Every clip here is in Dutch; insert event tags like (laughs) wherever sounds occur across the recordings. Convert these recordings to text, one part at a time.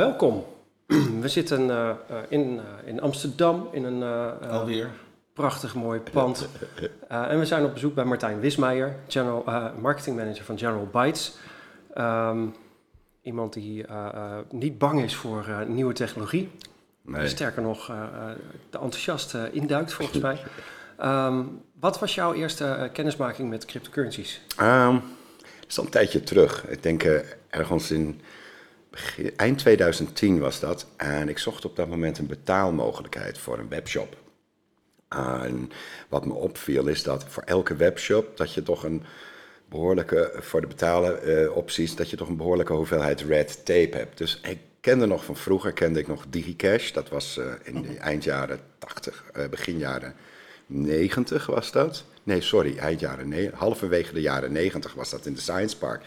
welkom. (clears throat) We zitten eh, eh, in, eh, in Amsterdam in een Alweer. prachtig mooi pand. (laughs) En we zijn op bezoek bij Martijn Wismeijer, general, marketing manager van General Bytes. Ehm, iemand die niet bang is voor nieuwe technologie. Nee. Sterker nog, er enthousiast induikt volgens mij. (laughs) Ehm, wat was jouw eerste kennismaking met cryptocurrencies? Ehm, dat is al een tijdje terug. Ik denk ergens in eind 2010 was dat. En ik zocht op dat moment een betaalmogelijkheid voor een webshop. En wat me opviel is dat voor elke webshop dat je toch een behoorlijke, voor de betalen eh, opties, dat je toch een behoorlijke hoeveelheid red tape hebt. Dus ik kende nog van vroeger, kende ik nog DigiCash. Dat was eh, in de eindjaren 80, eh, begin jaren 90 was dat. Nee, sorry, eind jaren halverwege de jaren 90 was dat in de Science Park.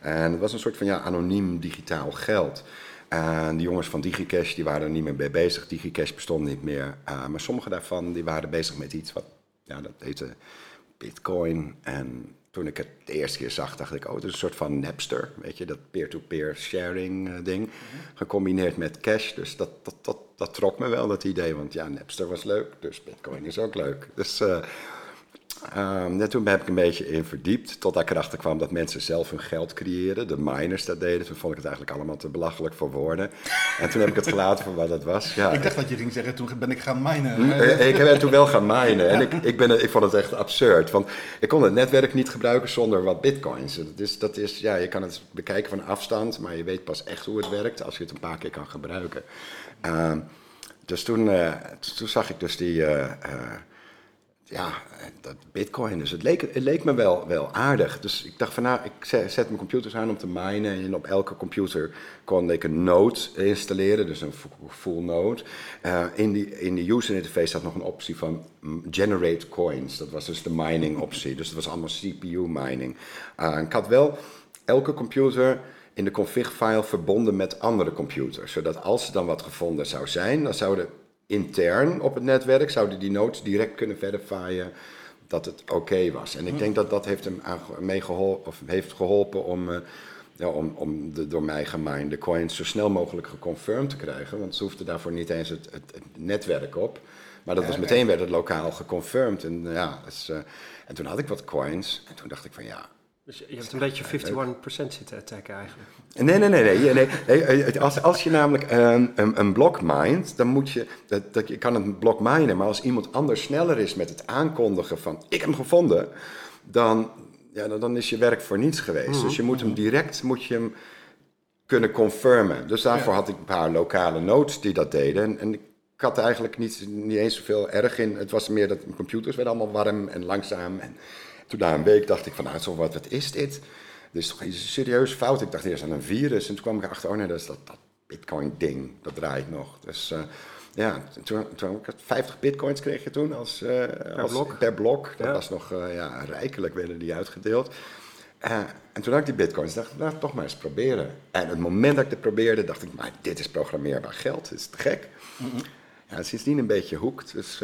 En het was een soort van ja, anoniem digitaal geld. En die jongens van DigiCash die waren er niet meer mee bezig. DigiCash bestond niet meer. Uh, maar sommige daarvan die waren bezig met iets wat, ja, dat heette Bitcoin. En toen ik het de eerste keer zag, dacht ik, oh, het is een soort van Napster. Weet je, dat peer-to-peer sharing eh, ding. Gecombineerd met cash. Dus dat, dat, dat, dat trok me wel, dat idee. Want ja, Napster was leuk, dus Bitcoin is ook leuk. Dus eh, ehm, net toen heb ik een beetje in verdiept. Totdat ik erachter kwam dat mensen zelf hun geld creëren. De miners dat deden. Toen vond ik het eigenlijk allemaal te belachelijk voor woorden. En toen heb ik het gelaten voor wat het was. Ja, Ik dacht dat je ging zeggen, toen ben ik gaan minen. Mm, eh, Ik ben toen wel gaan minen en ik, ik, ben, ik vond het echt absurd. Want ik kon het netwerk niet gebruiken zonder wat bitcoins. Dus dat is, ja, je kan het bekijken van afstand, maar je weet pas echt hoe het werkt als je het een paar keer kan gebruiken. Ehm, dus toen, eh, toen zag ik dus die, eh, eh, ja, dat bitcoin. Dus het leek, het leek me wel, wel aardig. Dus ik dacht van nou, ik zet, mijn computers aan om te minen. En op elke computer kon ik een node installeren, dus een fu- full node. Eh, in, die, in de user interface zat nog een optie van generate coins. Dat was dus de mining optie. Dus dat was allemaal CPU mining. Eh, ik had wel elke computer in de config file verbonden met andere computers. Zodat als er dan wat gevonden zou zijn, dan zouden intern op het netwerk zouden die nodes direct kunnen verifyen dat het oké was. En ik denk dat dat heeft hem aan- mee geholpen, of heeft geholpen om, eh, ja, om, om de door mij geminde coins zo snel mogelijk geconfirmed te krijgen. Want ze hoefden daarvoor niet eens het, het, het netwerk op. Maar dat was meteen werd het lokaal geconfirmed. En, ja, dus, en toen had ik wat coins. En toen dacht ik van ja, Dus je hebt een beetje 51% zitten attacken eigenlijk. Nee, nee, nee. nee, nee, Als, als je namelijk een, een, een blok mined, dan moet je, dat, dat, je kan een blok minen, maar als iemand anders sneller is met het aankondigen van ik heb hem gevonden, dan, ja, dan, dan is je werk voor niets geweest. Dus je moet hem direct moet je hem kunnen confirmen. Dus daarvoor Ja. had ik een paar lokale nodes die dat deden. En, en ik had eigenlijk niet, niet eens zoveel erg in. Het was meer dat mijn computers werden allemaal warm en langzaam. En toen na een week dacht ik van, nou, zo wat, wat is dit? Dit is toch iets serieus fout? Ik dacht eerst aan een virus. En toen kwam ik achter, oh nee, dat is dat, dat bitcoin-ding. Dat draait nog. Dus eh, ja, toen, toen ik 50 bitcoins kreeg je toen als, eh, als- blok. Per blok. Dat Ja. was nog, eh, ja, rijkelijk werden die uitgedeeld. En toen had ik die bitcoins, dacht ik, nou, toch maar eens proberen. En het moment dat ik het probeerde, dacht ik, maar dit is programmeerbaar geld, dit is te gek. Ja, sindsdien een beetje hoekt. Dus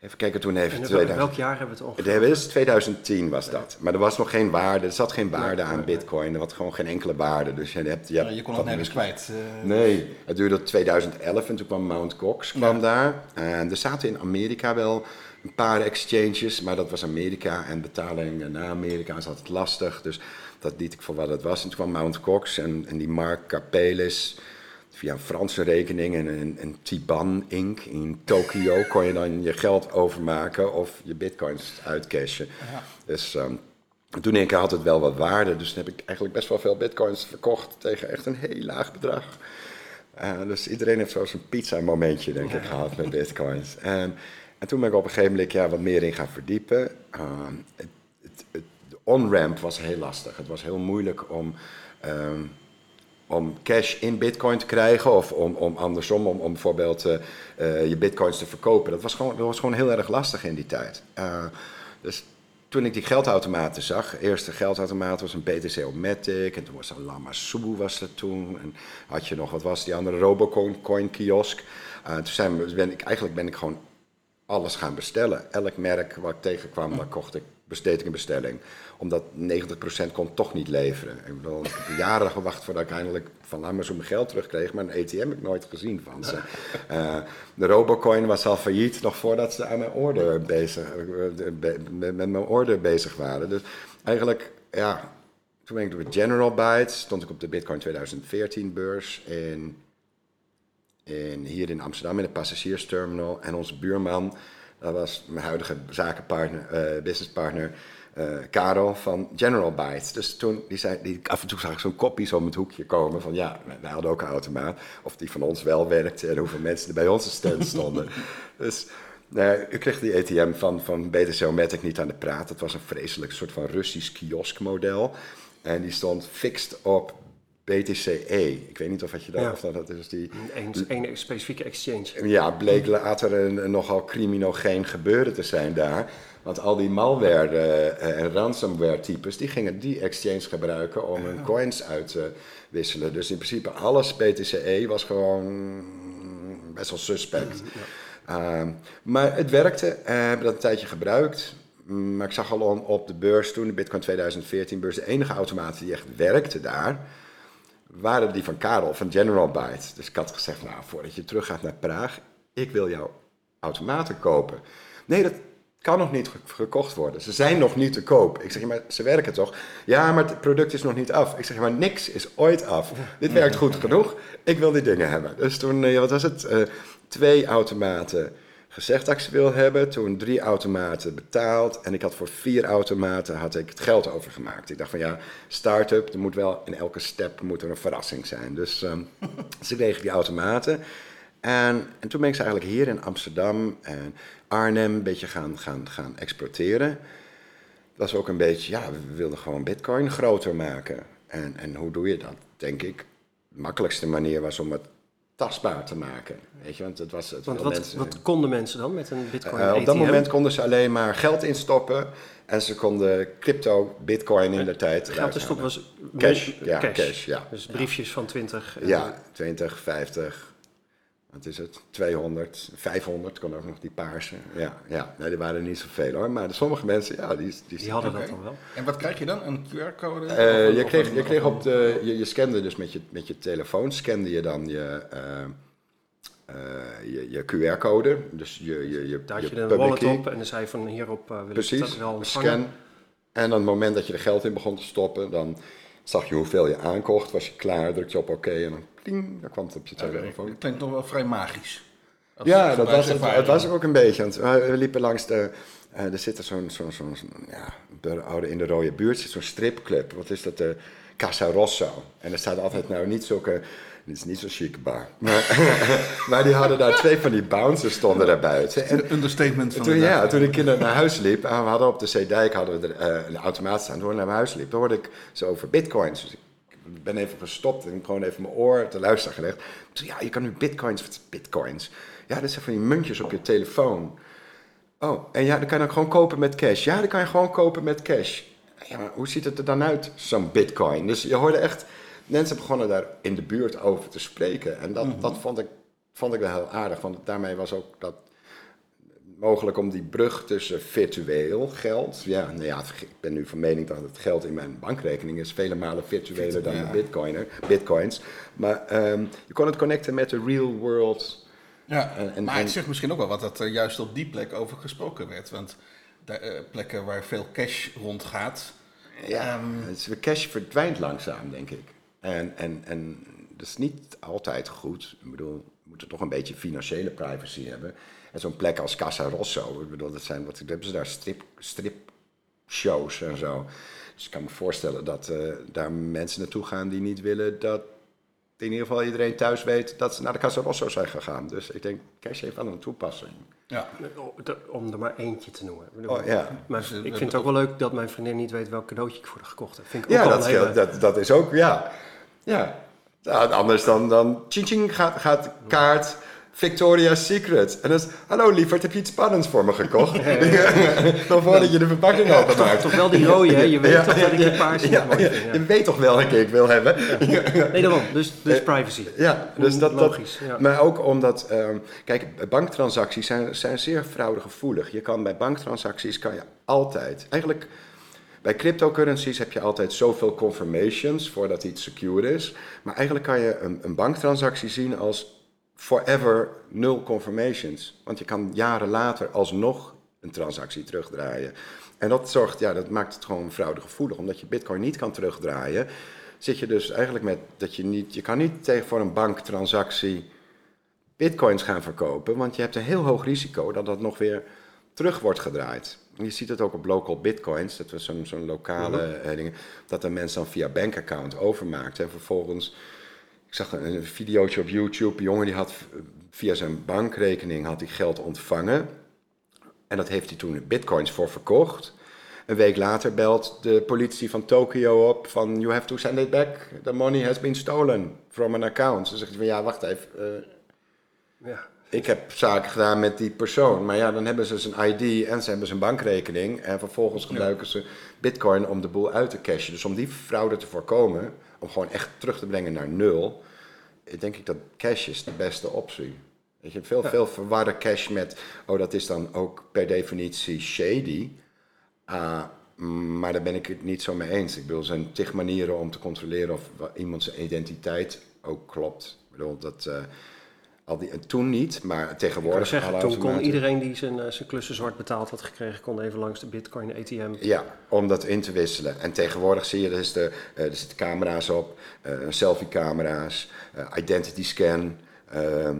even kijken, toen En heeft 2000... welk jaar hebben we het ongeveer? Het is 2010 was dat. Maar er was nog geen waarde, er zat geen waarde aan bitcoin. Er was gewoon geen enkele waarde. Dus je, hebt, je, hebt Ja, je kon het nergens kwijt. eh. Nee, het duurde tot 2011 en toen kwam Mount Gox kwam daar. En er zaten in Amerika wel een paar exchanges, maar dat was Amerika en betalingen naar Amerika is altijd lastig. Dus dat liet ik voor wat het was. En toen kwam Mount en, en die Mark Capelis via een Franse rekening en een, een Tiban Inc. in Tokio kon je dan je geld overmaken of je bitcoins uitcashen. Ja. Dus ehm, toen ik, had het wel wat waarde. Dus heb ik eigenlijk best wel veel bitcoins verkocht tegen echt een heel laag bedrag. Eh, dus iedereen heeft zo zijn pizza momentje, denk ik, gehad met bitcoins. En, en toen ben ik op een gegeven moment ja, wat meer in gaan verdiepen. Ehm, het, het, het, de on-ramp was heel lastig. Het was heel moeilijk om, ehm, om cash in bitcoin te krijgen. Of om, om andersom, om, om bijvoorbeeld eh, eh, je bitcoins te verkopen. Dat was, gewoon, dat was gewoon heel erg lastig in die tijd. Eh, dus toen ik die geldautomaten zag, eerste geldautomaat was een BTC-Matic en toen was er Lamassu was er toen. En had je nog, wat was die andere, Robocoin kiosk. Uh, toen zijn, ben ik, eigenlijk ben ik gewoon alles gaan bestellen. Elk merk wat ik tegenkwam, daar kocht ik besteed ik een bestelling. Omdat 90% kon toch niet leveren. Ik bedoel, ik heb jaren gewacht voordat ik eindelijk van Amazon mijn geld terugkreeg. Maar een ATM heb ik nooit gezien van ze. Uh, (laughs) de Robocoin was al failliet nog voordat ze aan mijn order bezig, uh, met mijn order bezig waren. Dus eigenlijk, ja, toen ben ik door General Bytes, stond ik op de Bitcoin 2014 beurs in, in, hier in Amsterdam in de passagiersterminal. En onze buurman, dat was mijn huidige zakenpartner, uh, businesspartner, uh, Karel van General Bytes. Dus toen, die zei, die, af en toe zag ik zo'n kopie zo om het hoekje komen van ja, wij hadden ook een automaat. Of die van ons wel werkte en hoeveel mensen er bij onze stand stonden. (laughs) dus Nee, u kreeg die ATM van, van BTC Matic niet aan de praat. Het was een vreselijk soort van Russisch kioskmodel. En die stond fixed op BTCE. Ik weet niet of wat je daar, Ja. of dat, dat is die... Een, een specifieke exchange. Ja, bleek later een, een nogal criminogeen gebeuren te zijn daar. Want al die malware eh, en ransomware types, die gingen die exchange gebruiken om hun coins uit te wisselen. Dus in principe alles BTCE was gewoon best wel suspect. Ehm, maar het werkte, eh, we hebben dat een tijdje gebruikt. Mm, Maar ik zag al op de beurs toen, de Bitcoin 2014 beurs, de enige automaten die echt werkten daar, waren die van Karel van General Byte. Dus ik had gezegd, nou, voordat je terug gaat naar Praag, ik wil jouw automaten kopen. Nee, dat kan nog niet ge- gekocht worden. Ze zijn nog niet te koop. Ik zeg, maar ze werken toch? Ja, maar het product is nog niet af. Ik zeg, maar niks is ooit af. Dit werkt goed genoeg. Ik wil die dingen hebben. Dus toen, eh, wat was het? Eh, twee automaten gezegd dat ik ze wil hebben. Toen drie automaten betaald. En ik had voor vier automaten had ik het geld overgemaakt. Ik dacht van ja, start-up, er moet wel in elke step moet er een verrassing zijn. Dus, ehm (laughs) dus kreeg die automaten. En, en toen ben ik ze eigenlijk hier in Amsterdam en Arnhem een beetje gaan, gaan, gaan exporteren. Dat was ook een beetje, ja, we wilden gewoon bitcoin groter maken. En, en hoe doe je dat? Denk ik, de makkelijkste manier was om het tastbaar te maken. Weet je, want het was... Het Want wat, mensen- wat konden mensen dan met een bitcoin eh, op dat moment konden ze alleen maar geld instoppen. En ze konden crypto, bitcoin in de tijd. Geld was Cash, ja, cash, ja. Dus briefjes van 20. en Ja, 20, 50. Wat is het? 200, 500 kon ook nog die paarse. Ja, ja. Nee, die waren er niet zoveel hoor. Maar sommige mensen, ja, die, die, Die hadden dat dan wel. En wat krijg je dan? Een QR-code? Eh, je, kreeg, een- je kreeg op de, je, je scande dus met je, met je telefoon, scande je dan je, eh, eh, je, je QR-code. Dus je, je, je, Daar had je je een public wallet key. op en dan zei je van hierop uh, wil ik Precies, dat wel een ontvangen. scan. En op het moment dat je er geld in begon te stoppen, dan zag je hoeveel je aankocht. Was je klaar, druk je op oké en dan, pling, dan kwam het op je telefoon. Het klinkt nog wel vrij magisch. Als Ja, dat was, het, het was ook een beetje. Want we we liepen langs de. eh, er zit er zo'n, zo'n, zo'n, ja, de oude in de rode buurt zit zo'n stripclub. Wat is dat? De Casa Rosso. En er staat altijd nou niet zulke. Dit is niet zo'n chique bar. (laughs) Maar, (laughs) maar die hadden daar twee van die bouncers stonden daar buiten. En Een understatement van toen, de ja, toen ik naar naar huis liep, en we hadden op de Zeedijk hadden we er, eh, een automaat staan. Toen ik naar mijn huis liep, toen hoorde ik zo over bitcoins. Dus ik ben even gestopt en gewoon even mijn oor te luisteren gelegd. Toen, ja, je kan nu bitcoins, wat is bitcoins? Ja, dat zijn van die muntjes op je telefoon. Oh, en ja, dan kan je dan gewoon kopen met cash. Ja, dan kan je gewoon kopen met cash. Ja, maar hoe ziet het er dan uit, zo'n bitcoin? Dus je hoorde echt, mensen begonnen daar in de buurt over te spreken. En dat, dat vond, ik, vond ik wel heel aardig, want daarmee was ook dat mogelijk om die brug tussen virtueel geld. Ja, nou ja, ik ben nu van mening dat het geld in mijn bankrekening is vele malen virtueler dan Ja. de bitcoiner, bitcoins. Maar ehm, je kon het connecten met de real world. Ja, En- en- maar het zegt misschien ook wel wat dat er juist op die plek over gesproken werd. Want de, eh, plekken waar veel cash rondgaat. Ja, Ehm, cash verdwijnt langzaam, denk ik. En, en, en dat is niet altijd goed. Ik bedoel, we moeten toch een beetje financiële privacy hebben. En zo'n plek als Casa Rosso, ik bedoel, dat zijn, wat hebben ze daar, strip, stripshows en zo. Dus ik kan me voorstellen dat eh, daar mensen naartoe gaan die niet willen dat in ieder geval iedereen thuis weet dat ze naar de Casa Rosso zijn gegaan. Dus ik denk, cash heeft wel een toepassing. ja, Om er maar eentje te noemen. Ik Oh, ja. Maar Dus, eh, ik we vind het ook wel leuk dat mijn vriendin niet weet welk cadeautje ik voor haar gekocht heb. Vind ik Ja, ook wel dat, hele... dat, dat is ook, ja. Ja, Ja, anders dan, dan ching ching gaat, gaat kaart Victoria's Secret. En dan is, hallo lieverd, heb je iets spannends voor me gekocht? (laughs) dan voordat je de verpakking openmaakt. Toch wel die rode, hè? Je weet Ja, toch dat ik ja, die paars niet ja, mooi ja, vind. ja. Je weet toch welke ik wil hebben? Nee, daarom. Dus, dus privacy. Ja, dus dat, dat, Logisch, ja. maar ook omdat, ehm, kijk, banktransacties zijn, zijn zeer fraudegevoelig. Je kan bij banktransacties kan je altijd, eigenlijk bij cryptocurrencies heb je altijd zoveel confirmations voordat iets secure is. Maar eigenlijk kan je een, een banktransactie zien als forever nul confirmations. Want je kan jaren later alsnog een transactie terugdraaien. En dat zorgt, ja, dat maakt het gewoon fraudegevoelig. Omdat je bitcoin niet kan terugdraaien, zit je dus eigenlijk met dat je niet, je kan niet tegen voor een banktransactie bitcoins gaan verkopen, want je hebt een heel hoog risico dat dat nog weer terug wordt gedraaid. En Je ziet het ook op local bitcoins, dat was zo'n zo'n lokale eh, dingen, dat de mensen dan via bankaccount overmaakt en vervolgens, ik zag een, een videootje op YouTube, een jongen die had v- via zijn bankrekening had hij geld ontvangen en dat heeft hij toen in bitcoins voor verkocht. Een week later belt de politie van Tokio op van you have to send it back, the money has been stolen from an account. Dus dan zegt van ja, wacht even, eh, Ja. ik heb zaken gedaan met die persoon. Maar ja, dan hebben ze zijn ID en ze hebben zijn bankrekening. En vervolgens gebruiken ze bitcoin om de boel uit te cashen. Dus om die fraude te voorkomen, om gewoon echt terug te brengen naar nul, denk ik dat cash is de beste optie. Weet je, veel, veel verwarren cash met, oh dat is dan ook per definitie shady. Ah, maar daar ben ik het niet zo mee eens. Ik bedoel, er zijn tig manieren om te controleren of iemand zijn identiteit ook klopt. Ik bedoel, dat... eh, al die, en toen niet, maar Ik tegenwoordig. zeggen, alle toen kon iedereen die zijn, eh, zijn klussen zwart betaald had gekregen, kon even langs de Bitcoin ATM. Ja, om dat in te wisselen. En tegenwoordig zie je, er, is de, eh, er zitten camera's op, eh selfie-camera's, eh, identity scan, eh,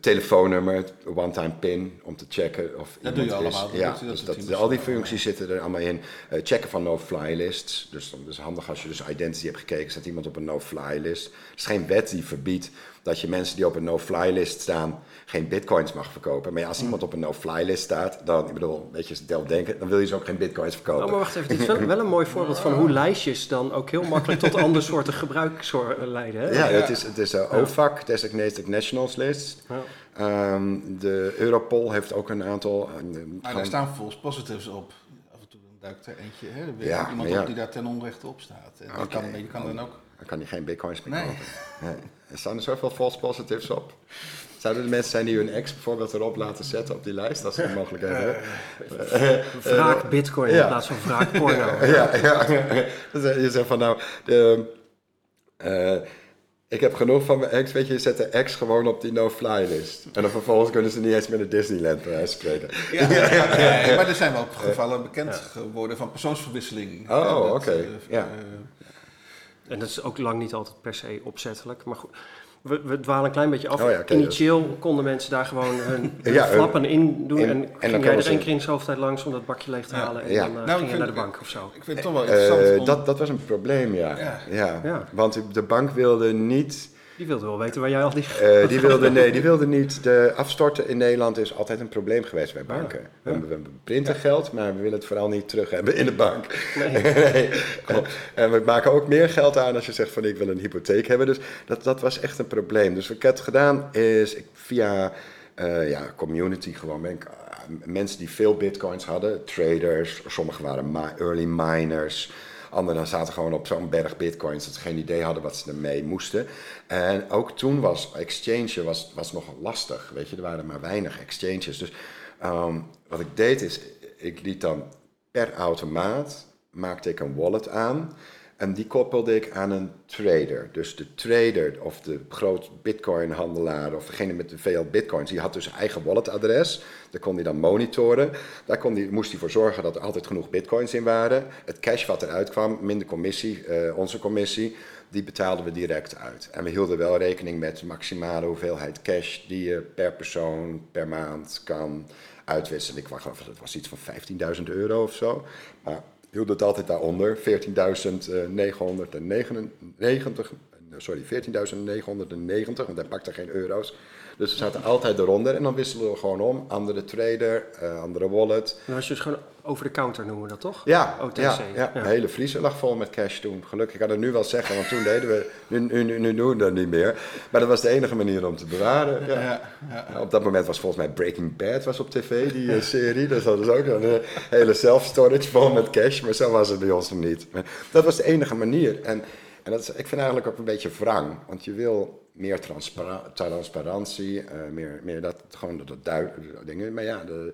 telefoonnummer, one-time pin om te checken of Dat doe je is. allemaal, dat Ja, dat dus dat, al die functies zitten er allemaal in. Eh, checken van no-fly lists. Dus dan is het handig als je dus identity hebt gekeken, staat iemand op een no-fly list. Er is geen wet die verbiedt dat je mensen die op een no-fly list staan geen bitcoins mag verkopen. Maar ja, als iemand op een no-fly list staat, dan, ik bedoel, weet je, zelf denken, dan wil je ze ook geen bitcoins verkopen. Oh, maar wacht even, dit is wel, wel een mooi voorbeeld van hoe lijstjes dan ook heel makkelijk tot andere soorten gebruik zo- leiden. Hè? Ja, het is, het is een OFAC, Designated Nationals List. Ja. Ehm, de Europol heeft ook een aantal... eh, Maar gewoon- daar staan false positives op. Af en toe duikt er eentje, hè, er weer Ja, iemand ja. op die daar ten onrechte op staat. En kan, je kan dan ook... Dan kan je geen bitcoins meer Nee. kopen. Nee. Er staan er zoveel false positives op. Zouden er mensen zijn die hun ex bijvoorbeeld erop laten zetten op die lijst, als ze die mogelijkheid hebben? Wraak Bitcoin ja. in plaats van wraak porno. (laughs) ja, ja. Dus, eh, je zegt van nou, de, eh, ik heb genoeg van mijn ex. Weet je, je zet de ex gewoon op die no-fly list. En dan vervolgens kunnen ze niet eens meer naar Disneyland bij spreken. Ja, ja, ja, (laughs) maar er zijn wel ook gevallen bekend geworden van persoonsverwisseling. Oh, Eh, oké, eh, ja. En dat is ook lang niet altijd per se opzettelijk. Maar goed, we, we dwalen een klein beetje af. Oh ja, Initieel konden mensen daar gewoon hun, (laughs) hun Ja, flappen in doen. in- en, en ging dan jij er één keer in zoveel tijd langs om dat bakje leeg te Ja. halen. En Ja. dan eh, Nou, ging je naar de bank of zo. Ik vind het toch wel interessant. Eh, om- dat, dat was een probleem, ja. Ja. ja. Ja. Want de bank wilde niet, Die wilde wel weten waar jij al die... eh, die (laughs) wilde, nee, die wilde niet, de afstorten in Nederland is altijd een probleem geweest bij banken. Ja. We, hebben- we printen geld, maar we willen het vooral niet terug hebben in de bank. Nee. (laughs) Nee. En we maken ook meer geld aan als je zegt van ik wil een hypotheek hebben. Dus dat, dat was echt een probleem. Dus wat ik heb gedaan is ik, via eh, ja, community gewoon ben ik, eh, mensen die veel bitcoins hadden, traders, sommigen waren early miners. Anderen zaten gewoon op zo'n berg bitcoins dat ze geen idee hadden wat ze ermee moesten. En ook toen was exchange was, was nog lastig. Weet je, er waren maar weinig exchanges. Dus ehm, wat ik deed is, ik liet dan per automaat maakte ik een wallet aan. En die koppelde ik aan een trader. Dus de trader of de groot bitcoin handelaar of degene met de veel bitcoins, die had dus een eigen walletadres. Daar kon hij dan monitoren. Daar kon hij, moest hij voor zorgen dat er altijd genoeg bitcoins in waren. Het cash wat eruit kwam, minder commissie, eh, onze commissie, die betaalden we direct uit. En we hielden wel rekening met maximale hoeveelheid cash die je per persoon per maand kan uitwisselen. Ik geloof dat was iets van 15.000 euro of zo. Maar hield het altijd daaronder. 14.999 sorry, 14.990, want hij pakte geen euro's. Dus we zaten altijd eronder en dan wisselden we gewoon om. Andere trader, uh, andere wallet. Nou, als je dus gewoon over de counter noemen we dat toch? Ja, OTC. Ja, ja, ja. hele vriezer lag vol met cash toen. Gelukkig, ik kan het nu wel zeggen, want toen deden we, nu, nu, nu, nu doen we dat niet meer. Maar dat was de enige manier om te bewaren. Ja. ja op dat moment was volgens mij Breaking Bad was op tv, die uh, serie. Dus dat was ook een hele self-storage vol met cash, maar zo was het bij ons nog niet. Maar dat was de enige manier. En, en dat is, ik vind eigenlijk ook een beetje wrang, want je wil meer transparantie, uh, meer, meer dat, gewoon dat, dat duidelijk dingen. Maar ja, de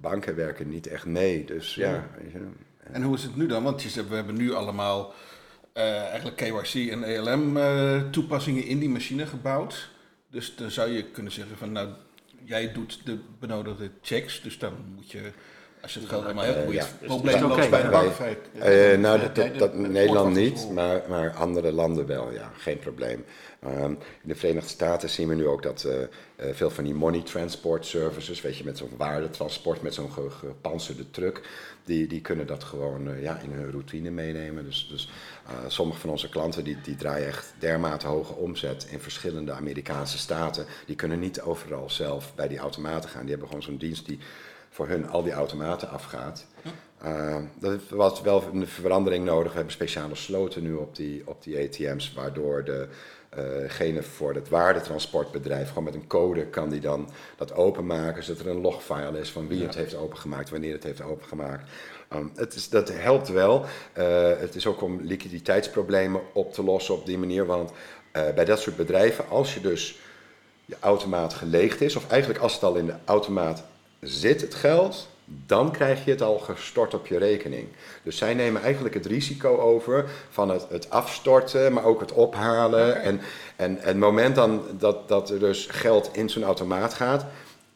banken werken niet echt mee, dus ja. ja. En hoe is het nu dan? Want je, we hebben nu allemaal uh, eigenlijk KYC en ELM uh, eh, toepassingen in die machine gebouwd. Dus dan zou je kunnen zeggen van nou, jij doet de benodigde checks, dus dan moet je als je het geld helemaal hebt, moet je het probleemloos bij de bank uh, Nou, dat, dat, Nederland niet, maar, maar andere landen wel, ja, geen probleem. Um, in de Verenigde Staten zien we nu ook dat uh, uh, veel van die money transport services, weet je, met zo'n waardetransport, met zo'n gepanzerde truck, die, die kunnen dat gewoon uh, ja, in hun routine meenemen. Dus, dus sommige van onze klanten die, die draaien echt dermate hoge omzet in verschillende Amerikaanse staten. Die kunnen niet overal zelf bij die automaten gaan. Die hebben gewoon zo'n dienst die voor hun al die automaten afgaat. Uh, dat was wel een verandering nodig. We hebben speciale sloten nu op die, op die ATM's, waardoor degene uh voor het waardetransportbedrijf gewoon met een code kan die dan dat openmaken, zodat er een logfile is van wie het heeft opengemaakt, wanneer het heeft opengemaakt. Um, het is, dat helpt wel. Uh, het is ook om liquiditeitsproblemen op te lossen op die manier, want bij dat soort bedrijven, als je dus je automaat geleegd is, of eigenlijk als het al in de automaat zit het geld, dan krijg je het al gestort op je rekening. Dus zij nemen eigenlijk het risico over van het, het afstorten, maar ook het ophalen. En, en, het moment dan dat, dat er dus geld in zo'n automaat gaat,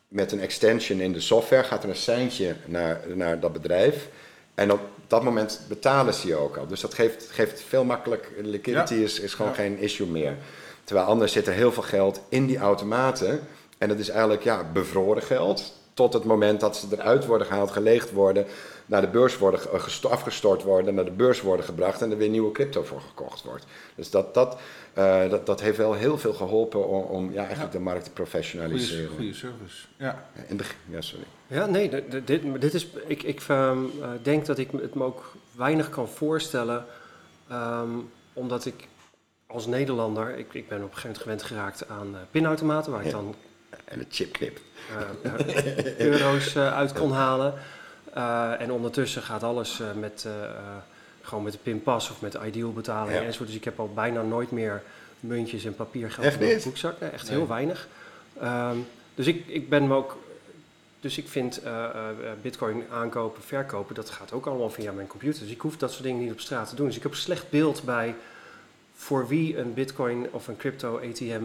met een extension in de software gaat er een seintje naar, naar dat bedrijf. En op dat moment betalen ze je ook al. Dus dat geeft, geeft veel makkelijk. Liquidity is, is gewoon geen issue meer. Terwijl anders zit er heel veel geld in die automaten. En dat is eigenlijk ja, bevroren geld tot het moment dat ze eruit worden gehaald, geleegd worden, naar de beurs worden eh, afgestort worden, naar de beurs worden gebracht en er weer nieuwe crypto voor gekocht wordt. Dus dat, dat, uh, dat, dat heeft wel heel veel geholpen om, om ja, eigenlijk de markt te professionaliseren. Goede service, ja. In de, ja, sorry. Ja, nee, dit, dit is, ik, ik uh, denk dat ik het me ook weinig kan voorstellen, um, omdat ik als Nederlander, ik, ik ben op een gegeven moment gewend geraakt aan uh, pinautomaten, waar ik dan... En de chipknip. Eh, euro's eh, uit kon halen. Eh, en ondertussen gaat alles met, gewoon met de pinpas of met ideal betalingen ja. enzovoort. Dus ik heb al bijna nooit meer muntjes en papiergeld in mijn boekzak. Nee, echt heel weinig. Um, dus ik, ik ben me ook dus ik vind uh, uh, bitcoin aankopen, verkopen, dat gaat ook allemaal via mijn computer. Dus ik hoef dat soort dingen niet op straat te doen. Dus ik heb een slecht beeld bij voor wie een bitcoin of een crypto ATM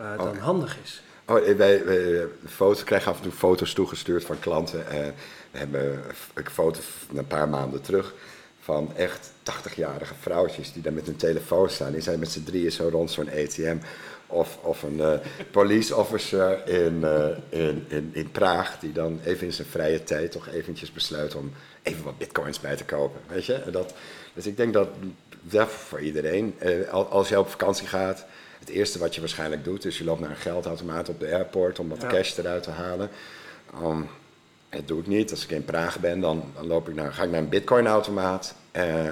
uh, dan handig is. Oh, wij, wij foto's, krijgen af en toe foto's toegestuurd van klanten. En we hebben een foto een paar maanden terug van echt 80-jarige vrouwtjes die daar met hun telefoon staan. Die zijn met z'n drieën zo rond zo'n ATM. Of, of een uh, police officer in, in, in, in Praag die dan even in zijn vrije tijd toch eventjes besluit om even wat bitcoins bij te kopen. Weet je? Dat, dus ik denk dat dat voor iedereen, als je op vakantie gaat, het eerste wat je waarschijnlijk doet, is je loopt naar een geldautomaat op de airport om wat cash eruit te halen. Um, dat doe ik niet. Als ik in Praag ben, dan, dan loop ik naar, ga ik naar een bitcoinautomaat. Uh,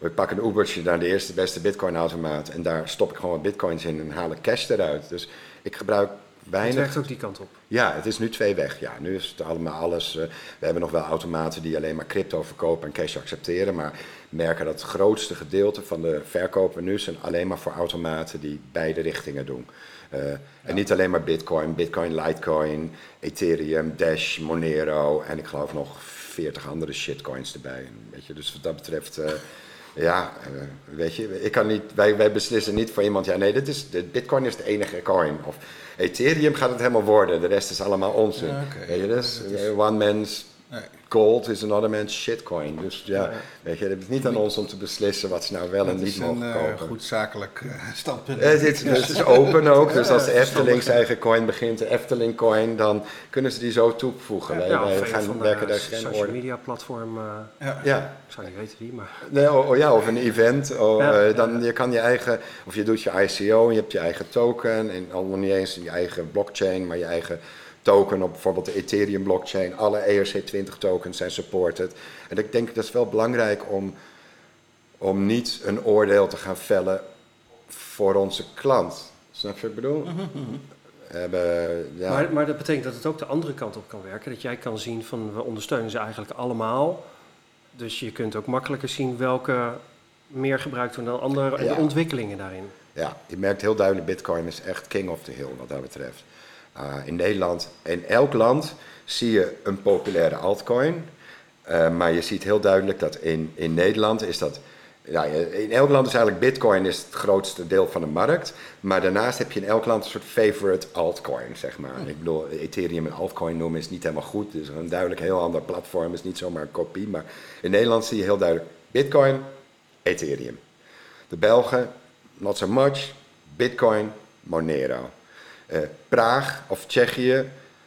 ik pak een Ubertje naar de eerste beste bitcoinautomaat. En daar stop ik gewoon wat bitcoins in en haal ik cash eruit. Dus ik gebruik weinig... Het werkt ook die kant op? Ja, het is nu twee weg. Ja, nu is het allemaal alles... Uh, we hebben nog wel automaten die alleen maar crypto verkopen en cash accepteren. Maar merken dat het grootste gedeelte van de verkopen nu zijn alleen maar voor automaten die beide richtingen doen. Uh, En niet alleen maar Bitcoin, Bitcoin, Litecoin, Ethereum, Dash, Monero en ik geloof nog 40 andere shitcoins erbij. Weet je, dus wat dat betreft, uh, ja, weet je, ik kan niet, wij, wij beslissen niet voor iemand, ja nee, dit is, de Bitcoin is de enige coin. Of Ethereum gaat het helemaal worden, de rest is allemaal onzin. Ja, okay. Weet je, dus one man's gold is another man's shitcoin. Dus ja, weet je, het is niet aan ons om te beslissen wat ze nou wel en Dat niet is een mogen eh, kopen. goed zakelijk eh, standpunt. Het is, het is open ook, dus als de Ja, Efteling verstandig. zijn eigen coin begint, de Efteling coin, dan kunnen ze die zo toevoegen. Wij, gaan werken de daar geen social media platform, eh, Ja. Ja, ik zou niet weten wie, maar... nee, oh, oh ja, of een event. Oh, eh, dan je kan je eigen, of je doet je ICO en je hebt je eigen token. En al niet eens je eigen blockchain, maar je eigen token op bijvoorbeeld de Ethereum blockchain. Alle ERC20 tokens zijn supported. En ik denk dat is wel belangrijk om, om niet een oordeel te gaan vellen voor onze klant. Snap je wat ik bedoel? We hebben, ja, Maar, maar dat betekent dat het ook de andere kant op kan werken. Dat jij kan zien van we ondersteunen ze eigenlijk allemaal. Dus je kunt ook makkelijker zien welke meer gebruikt worden dan andere en Ja. de ontwikkelingen daarin. Ja, je merkt heel duidelijk, Bitcoin is echt king of the hill wat dat betreft. Uh, in Nederland, in elk land zie je een populaire altcoin. Uh, maar je ziet heel duidelijk dat in, in Nederland is dat... Ja, in elk land is eigenlijk Bitcoin is het grootste deel van de markt. Maar daarnaast heb je in elk land een soort favorite altcoin, zeg maar. Ik bedoel, Ethereum een altcoin noemen is niet helemaal goed. Het is een duidelijk heel ander platform, is niet zomaar een kopie. Maar in Nederland zie je heel duidelijk Bitcoin, Ethereum. De Belgen, not so much. Bitcoin, Monero. Uh, Praag of Tsjechië,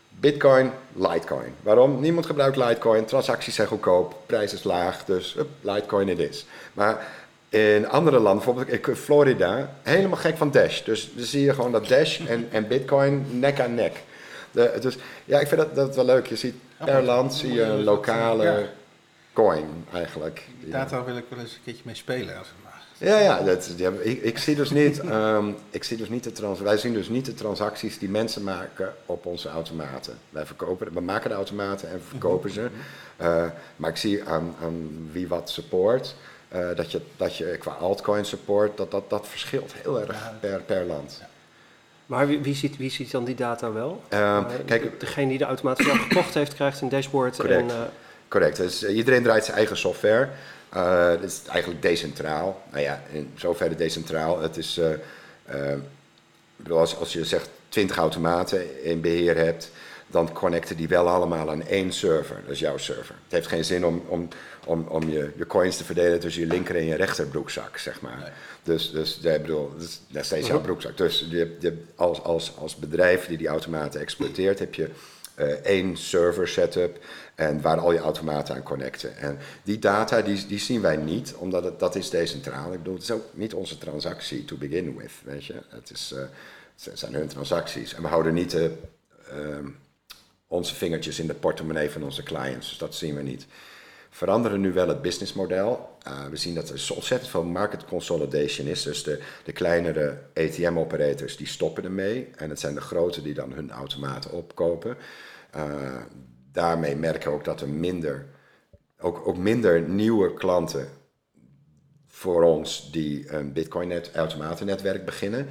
Bitcoin, Litecoin. Waarom? Niemand gebruikt Litecoin, transacties zijn goedkoop, prijs is laag, dus up, Litecoin het is. Maar in andere landen, bijvoorbeeld in Florida, helemaal gek van Dash. Dus dan zie je gewoon dat Dash en, en Bitcoin nek aan nek. De, dus ja, ik vind dat, dat wel leuk. Je ziet per land zie je een lokale coin eigenlijk. Data wil ik wel eens een keertje mee spelen. Ja, ja, dat, ja, ik, ik zie dus niet, (laughs) ehm, ik zie dus niet de trans, wij zien dus niet de transacties die mensen maken op onze automaten. Wij verkopen, we maken de automaten en verkopen ze. Eh, maar ik zie aan, aan wie wat support, eh, dat, je, dat je qua altcoin support, dat, dat, dat verschilt heel erg per, per land. Maar wie, wie, ziet, wie ziet dan die data wel? Ehm, Eh, kijk, degene die de automaat zelf gekocht heeft, krijgt een dashboard. Correct. En, Correct. Dus iedereen draait zijn eigen software. Eh het is eigenlijk decentraal. Nou ja, in zoverre decentraal. Het is, bedoel, als, als je zegt 20 automaten in beheer hebt, dan connecten die wel allemaal aan één server. Dat is jouw server. Het heeft geen zin om, om, om, om je, je coins te verdelen tussen je linker en je rechterbroekzak, zeg maar. Nee. Dus, dus ja, bedoel, dat is nog steeds jouw broekzak. Dus je, je, als, als, als bedrijf die die automaten exploiteert, heb je één server setup en waar al je automaten aan connecten. En die data die, die zien wij niet, omdat het, dat is decentraal. Ik bedoel, het is ook niet onze transactie to begin with, weet je. Het, is, eh, zijn hun transacties. En we houden niet ehm, onze vingertjes in de portemonnee van onze clients, dus dat zien we niet veranderen nu wel het businessmodel. Uh, we zien dat er ontzettend veel market consolidation is. Dus de, de kleinere ATM-operators die stoppen ermee. En het zijn de grote die dan hun automaten opkopen. Daarmee merken we ook dat er minder, ook, ook minder nieuwe klanten voor ons die een Bitcoin-automatennetwerk beginnen.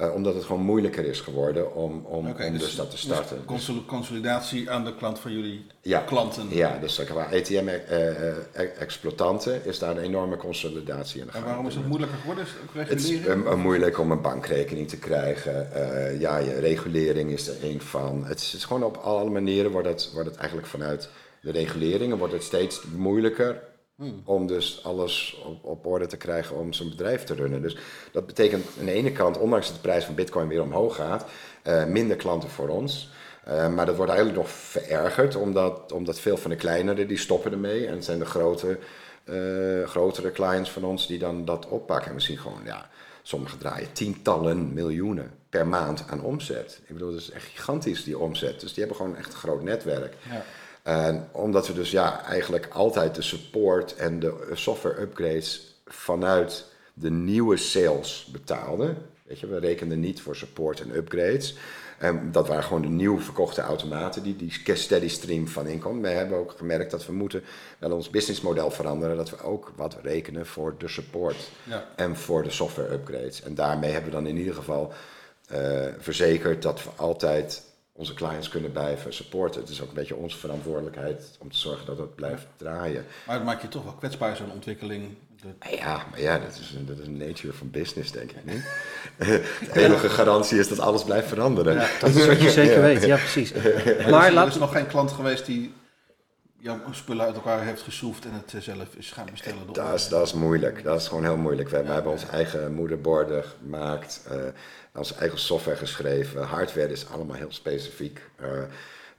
Uh, omdat het gewoon moeilijker is geworden om, om, om dus, dus- dat te starten. Dus consol- consolidatie aan de klant van jullie Ja. klanten. Ja, dus qua ATM-exploitanten is daar een enorme consolidatie in de En waarom is het moeilijker geworden? Is het is um, um, moeilijk om een bankrekening te krijgen. Uh, ja, je regulering is er één van. Het is, het is gewoon op alle manieren wordt het, wordt het eigenlijk vanuit de reguleringen wordt het steeds moeilijker Hmm. om dus alles op, op orde te krijgen om zo'n bedrijf te runnen. Dus dat betekent aan de ene kant, ondanks dat de prijs van bitcoin weer omhoog gaat, uh, minder klanten voor ons. Uh, maar dat wordt eigenlijk nog verergerd, omdat, omdat veel van de kleinere die stoppen ermee. En het zijn de grote, uh, grotere clients van ons die dan dat oppakken. En we zien gewoon, ja, sommigen draaien tientallen miljoenen per maand aan omzet. Ik bedoel, dat is echt gigantisch, die omzet. Dus die hebben gewoon echt een groot netwerk. Ja. En omdat we dus ja, eigenlijk altijd de support en de software upgrades vanuit de nieuwe sales betaalden. Weet je, we rekenden niet voor support en upgrades. En dat waren gewoon de nieuw verkochte automaten, die, die steady stream van inkomen. We hebben ook gemerkt dat we moeten wel ons businessmodel veranderen. Dat we ook wat rekenen voor de support Ja. en voor de software upgrades. En daarmee hebben we dan in ieder geval uh, verzekerd dat we altijd onze clients kunnen blijven supporten. Het is ook een beetje onze verantwoordelijkheid om te zorgen dat het blijft draaien. Maar het maakt je toch wel kwetsbaar, zo'n ontwikkeling. De... Ja, maar ja, dat is, dat is een nature van business, denk ik. Niet? (laughs) De enige garantie is dat alles blijft veranderen. Ja, dat is wat je zeker weet, ja precies. Maar, (laughs) Maar er, is, laat- er is nog geen klant geweest die jouw spullen uit elkaar heeft geschroefd en het eh, zelf is gaan bestellen. Dat is, dat is moeilijk. Dat is gewoon heel moeilijk. We, hebben onze eigen moederborden gemaakt, eh, onze eigen software geschreven. Hardware is allemaal heel specifiek. Eh,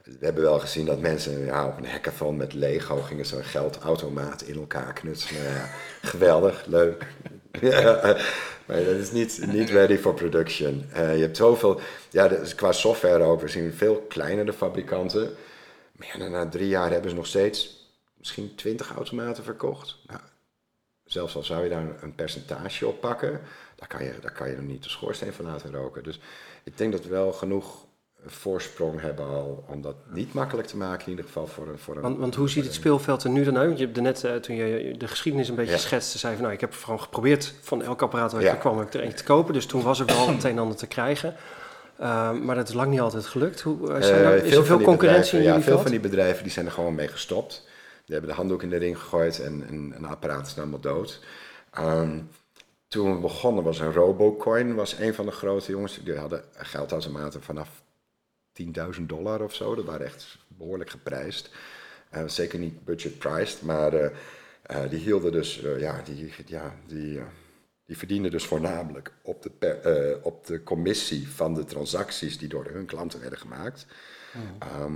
we hebben wel gezien dat mensen ja, op een hackathon met Lego gingen zo'n geldautomaat in elkaar knutselen. Nou Ja, (laughs) geweldig, leuk. (laughs) Ja, maar dat is niet, niet ready for production. Je hebt zoveel, ja, qua software ook. We zien veel kleinere fabrikanten. Maar ja, na drie jaar hebben ze nog steeds misschien 20 automaten verkocht. Nou, zelfs al zou je daar een percentage op pakken, daar kan je, daar kan je er niet de schoorsteen van laten roken. Dus ik denk dat we wel genoeg voorsprong hebben al om dat niet makkelijk te maken, in ieder geval voor een... Voor een Want, want hoe ziet het speelveld er nu dan uit? Want je hebt net, eh, toen je de geschiedenis een beetje Ja. schetste, zei van nou, ik heb gewoon geprobeerd van elk apparaat waar ik Ja. kwam, ik er eentje te kopen. Dus toen was er wel (clears throat) het een en ander te krijgen. Uh, maar dat is lang niet altijd gelukt. Hoe, zijn Eh, er, is veel er veel concurrentie in ja, veel veld? van die bedrijven die zijn er gewoon mee gestopt. Die hebben de handdoek in de ring gegooid en, en een apparaat is allemaal dood. Ehm, toen we begonnen was een Robocoin, was een van de grote jongens. Die hadden geldautomaten vanaf 10.000 dollar of zo. Dat waren echt behoorlijk geprijsd. Eh, zeker niet budget priced, maar eh, eh, die hielden dus, eh, ja, die, ja, die, eh, die verdienden dus voornamelijk op de, per- eh, op de commissie van de transacties die door hun klanten werden gemaakt. Ehm,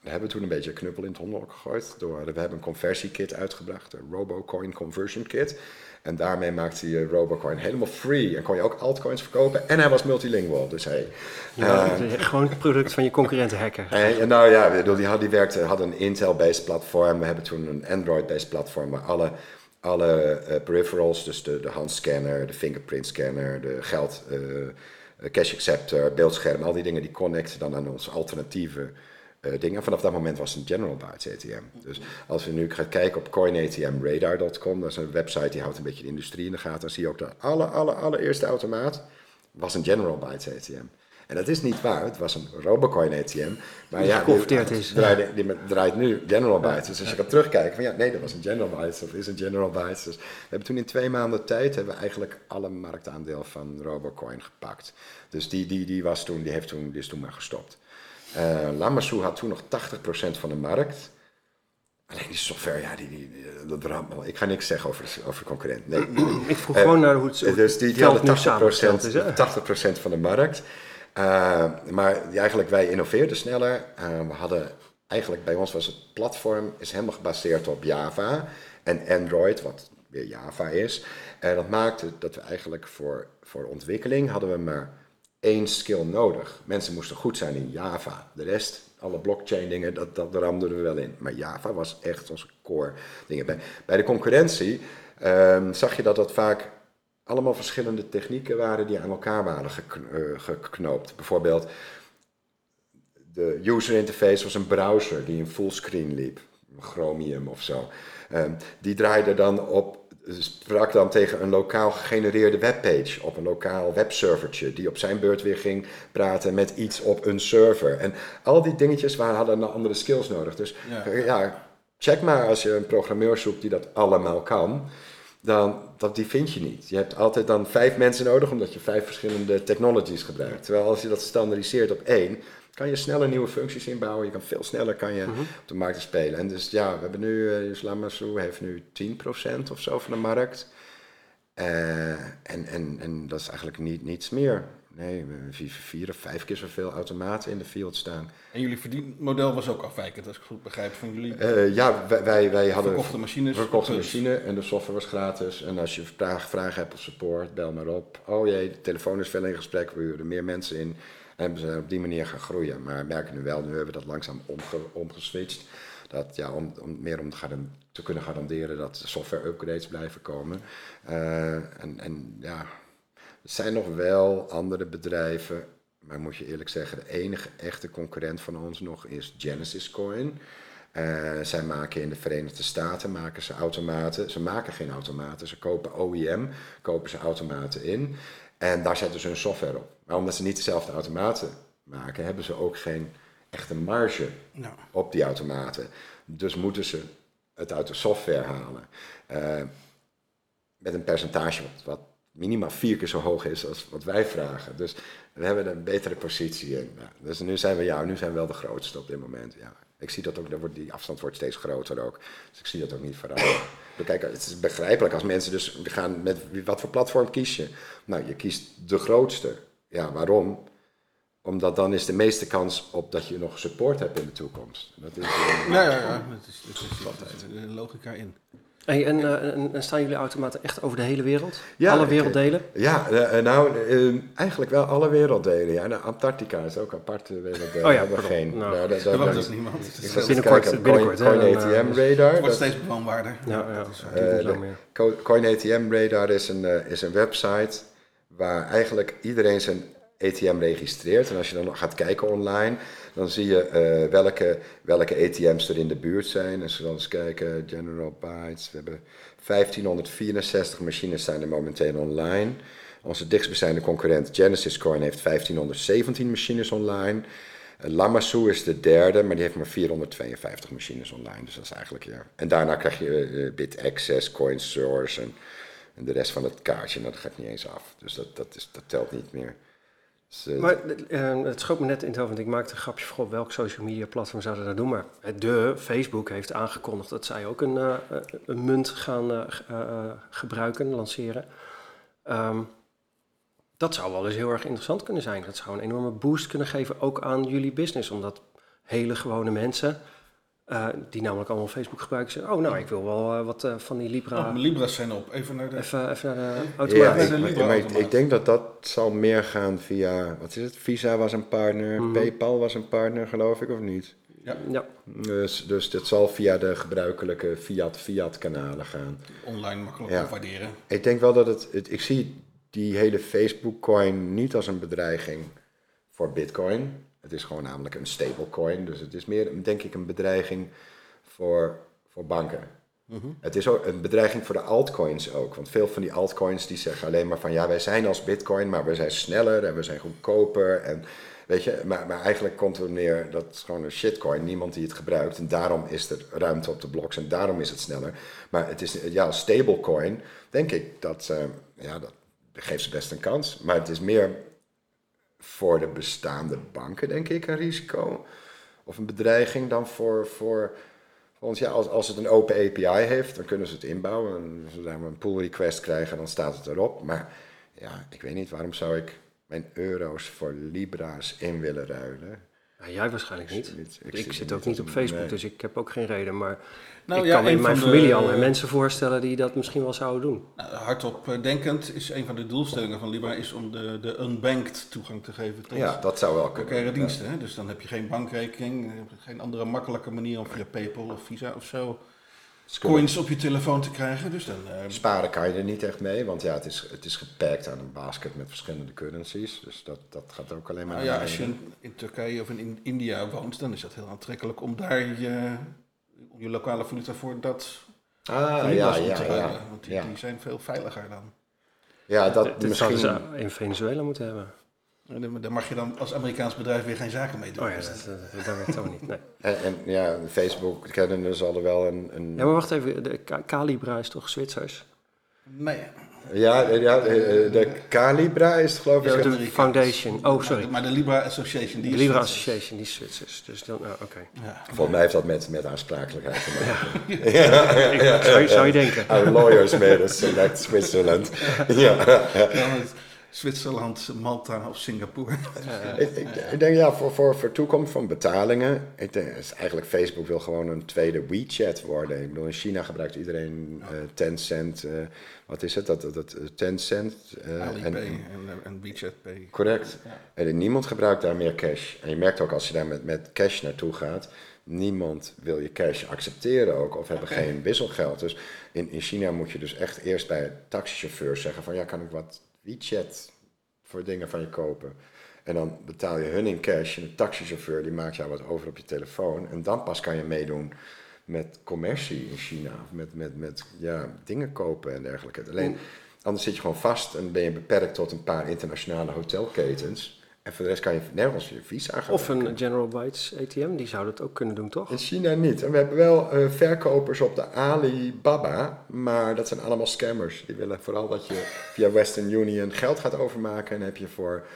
we hebben toen een beetje een knuppel in het hondenhok gegooid. Door, we hebben een conversiekit uitgebracht, een Robocoin Conversion Kit. En daarmee maakte je Robocoin helemaal free. En kon je ook altcoins verkopen. En hij was multilingual. Dus hey, Ja, eh, gewoon het product van je concurrenten hacken. en, nou ja, die, had, die werkte, hadden een Intel-based platform. We hebben toen een Android-based platform waar alle, alle eh, peripherals, dus de, de handscanner, de fingerprint scanner, de geld, eh, cash acceptor, beeldscherm, al die dingen die connecten dan aan onze alternatieve eh, dingen. Vanaf dat moment was het een General Bytes ATM. Dus als we nu gaan kijken op coinatmradar.com, dat is een website die houdt een beetje de industrie in de gaten, dan zie je ook de alle, alle, allereerste automaat was een General Bytes ATM. En dat is niet waar, het was een Robocoin ATM. Maar Die ja, geconverteerd die, is. Draait, die draait nu General Bytes. Dus als je gaat terugkijken, van ja, nee, dat was een General Bytes of is een General Bytes. Dus we hebben toen in twee maanden tijd hebben we eigenlijk alle marktaandeel van Robocoin gepakt. Dus die, die, die, was toen, die, heeft toen, die is toen maar gestopt. Uh, Lamassu had toen nog 80% van de markt. Alleen die software, ja, die, die, die- dat rammel. Ik ga niks zeggen over, over concurrent. Nee. Ik vroeg Eh, gewoon naar hoe het Eh, Dus die, die hadden nu samengesteld 80%, is. Hè? 80% van de markt. Uh, maar eigenlijk wij innoveerden sneller. Uh, we hadden eigenlijk bij ons was het platform is helemaal gebaseerd op Java en Android, wat weer Java is. En dat maakte dat we eigenlijk voor, voor ontwikkeling hadden we maar één skill nodig. Mensen moesten goed zijn in Java. De rest, alle blockchain dingen, dat, dat ramden we wel in. Maar Java was echt onze core dingen. Bij, bij de concurrentie um, zag je dat dat vaak allemaal verschillende technieken waren die aan elkaar waren uh, geknoopt. Bijvoorbeeld, de user interface was een browser die in fullscreen liep, Chromium of zo. Um, die draaide dan op, sprak dan tegen een lokaal gegenereerde webpage op een lokaal webservertje, die op zijn beurt weer ging praten met iets op een server. En al die dingetjes waren, hadden andere skills nodig. Dus ja. ja, check maar als je een programmeur zoekt die dat allemaal kan dan dat, die vind je niet. Je hebt altijd dan vijf mensen nodig omdat je vijf verschillende technologies gebruikt. Terwijl als je dat standaardiseert op één, kan je sneller nieuwe functies inbouwen. Je kan veel sneller kan je -hmm. op de markt spelen. En dus ja, we hebben nu, uh, heeft nu 10% of zo van de markt. Uh, en, en, en dat is eigenlijk niet, niets meer. Nee, we hebben vier of vijf keer zoveel automaten in de field staan. En jullie verdienmodel was ook afwijkend, als ik goed begrijp van jullie? Uh, ja, wij, wij, wij hadden... Verkochte machines. Verkochte machine en de software was gratis. En als je vragen, vragen hebt of support, bel maar op. Oh jee, de telefoon is veel in gesprek, we huren meer mensen in. En we zijn op die manier gaan groeien. Maar we merken nu wel, nu hebben we dat langzaam omge, omgeswitcht. Dat, ja, om, om meer om te, te kunnen garanderen dat software upgrades blijven komen. Uh, en, en ja, er zijn nog wel andere bedrijven, maar moet je eerlijk zeggen, de enige echte concurrent van ons nog is Genesis Coin. Uh, zij maken in de Verenigde Staten maken ze automaten. Ze maken geen automaten, ze kopen OEM, kopen ze automaten in. En daar zetten ze hun software op. Maar omdat ze niet dezelfde automaten maken, hebben ze ook geen echte marge no. op die automaten. Dus moeten ze het uit de software halen. Uh, met een percentage wat, wat minimaal vier keer zo hoog is als wat wij vragen. Dus we hebben een betere positie. Ja, dus nu zijn we, ja, nu zijn we wel de grootste op dit moment. Ja. Ik zie dat ook, die afstand wordt steeds groter ook. Dus ik zie dat ook niet veranderen. Kijk, het is begrijpelijk als mensen dus gaan met wat voor platform kies je. Nou, je kiest de grootste. Ja, waarom? Omdat dan is de meeste kans op dat je nog support hebt in de toekomst. Dat is, eh, Ja, ja, ja. Dat is, dat dat is logica in. Hey, en, eh, en, en staan jullie automaten echt over de hele wereld? Ja, Alle ik- werelddelen? Ja, eh, eh, nou, eh, eigenlijk wel alle werelddelen. Ja, nou, Antarctica is ook een aparte werelddeel. Oh ja, hebben geen. Nou, daar- woont daar- dus niemand. Binnenkort- kijken binnenkort, Coin, ATM eh, Radar. Het wordt Dat- steeds bewoonbaarder. Ja, ja. dat is, dat duurt niet Eh, lang de- meer. Co- Coin ATM Radar is een, eh, is een website waar eigenlijk iedereen zijn ATM registreert. En als je dan gaat kijken online, dan zie je eh, welke, welke ATM's er in de buurt zijn. Als we dan eens kijken, General Bytes, we hebben 1564 machines zijn er momenteel online. Onze dichtstbijzijnde concurrent Genesis Coin heeft 1517 machines online. Eh, Lamassu is de derde, maar die heeft maar 452 machines online. Dus dat is eigenlijk, ja. En daarna krijg je eh, BitAccess, CoinSource en, en de rest van het kaartje. Nou, dat gaat niet eens af. Dus dat, dat, is, dat telt niet meer. Dus, eh, Maar eh, het schoot me net in het hoofd, want ik maakte een grapje voor welk social media platform zouden dat doen. Maar de Facebook heeft aangekondigd dat zij ook een, eh, een munt gaan eh, gebruiken, lanceren. Ehm, dat zou wel eens heel erg interessant kunnen zijn. Dat zou een enorme boost kunnen geven, ook aan jullie business. Omdat hele gewone mensen, eh, die namelijk allemaal Facebook gebruiken, zeggen... oh, nou, ik wil wel eh, wat eh, van die Libra... Oh, mijn Libra's zijn op. Even naar de... even, even naar de ja, automaat. ik, Libra maar ik, denk dat dat zal meer gaan via, wat is het? Visa was een partner, Mhm. PayPal was een partner, geloof ik, of niet? Ja, Dus, dus dit zal via de gebruikelijke fiat-fiat kanalen gaan. online makkelijk Ja. waarderen. Ik denk wel dat het, het- ik zie die hele Facebook-coin niet als een bedreiging voor Bitcoin. Het is gewoon namelijk een stablecoin, dus het is meer, denk ik, een bedreiging voor, voor banken. Mhm. Het is ook een bedreiging voor de altcoins ook. Want veel van die altcoins die zeggen alleen maar van ja, wij zijn als Bitcoin, maar we zijn sneller en we zijn goedkoper. En weet je, maar, maar eigenlijk komt er neer dat het gewoon een shitcoin, niemand die het gebruikt. En daarom is er ruimte op de bloks en daarom is het sneller. Maar het is ja, als stablecoin, denk ik dat, eh, ja, dat geeft ze best een kans. Maar het is meer voor de bestaande banken, denk ik, een risico. Of een bedreiging dan voor, voor. Ja, als, als het een open API heeft, dan kunnen ze het inbouwen. En zodra we een pull request krijgen, dan staat het erop. Maar ja, ik weet niet, waarom zou ik mijn euro's voor Libra's in willen ruilen? Ja, jij waarschijnlijk niet. Ik, zit ook niet op Facebook, nee. dus ik heb ook geen reden. Maar Nou ik ja, kan in mijn van de- familie allerlei mensen voorstellen die dat misschien wel zouden doen. Nou, hardop eh, denkend is een van de doelstellingen van Libra is om de, de unbanked toegang te geven tot Ja, dat zou wel kunnen. diensten. Hè? Dus dan heb je geen bankrekening, eh, geen andere makkelijke manier om via PayPal of Visa of zo coins op je telefoon te krijgen. Dus dan, eh, Sparen kan je er niet echt mee, want ja, het is, het is gepakt aan een basket met verschillende currencies. Dus dat, dat gaat ook alleen maar nou ja, naar als je in, in Turkije of in, in India woont, dan is dat heel aantrekkelijk om daar je, je lokale valuta voor dat Ah, voor ja, ja, te ja. Want die, Ja, die zijn veel veiliger dan. ja dat misschien... zouden ze in Venezuela moeten hebben. En daar- mag je dan als Amerikaans bedrijf weer geen zaken mee doen. Oh ja, Dus dat, dat, dat werkt ook niet. Nee. (laughs) En, en ja, Facebook kennen zal er wel een... een Ja, maar wacht even, de Calibra is toch Zwitsers? Nee, Ja, ja, eh, de Calibra is het geloof ik. Ja, de Amerikaans. Foundation. Oh, sorry. Maar, maar de Libra Association, die De is Libra Zwitsers. Association, die is Zwitsers. Dus dan, nou, oké. Ja. Volgens mij heeft dat met, met aansprakelijkheid te maken. (laughs) Ik- Zou, je- zou je denken. Our lawyers made us select Switzerland. ja. Zwitserland, Malta of Singapore. (laughs) ik, ik, ik denk ja, voor, voor, voor toekomst van betalingen. Ik denk, is eigenlijk Facebook wil gewoon een tweede WeChat worden. Ik bedoel, in China gebruikt iedereen eh Tencent. eh, wat is het? Dat, dat, dat eh, Tencent. eh, Alipay en, en, en WeChat Pay. correct. Ja. En niemand gebruikt daar meer cash. En je merkt ook als je daar met, met cash naartoe gaat, niemand wil je cash accepteren ook of hebben geen wisselgeld. Dus in, in China moet je dus echt eerst bij taxichauffeurs zeggen van ja, kan ik wat WeChat voor dingen van je kopen? En dan betaal je hun in cash en de taxichauffeur die maakt jou wat over op je telefoon. En dan pas kan je meedoen met commercie in China. Of met, met, met ja, dingen kopen en dergelijke. Alleen, anders zit je gewoon vast en ben je beperkt tot een paar internationale hotelketens. En voor de rest kan je nergens je visa gaan. Of een General Bytes ATM, die zou dat ook kunnen doen, toch? In China niet. En we hebben wel eh, verkopers op de Alibaba, maar dat zijn allemaal scammers. Die willen vooral dat je via Western Union geld gaat overmaken. En heb je voor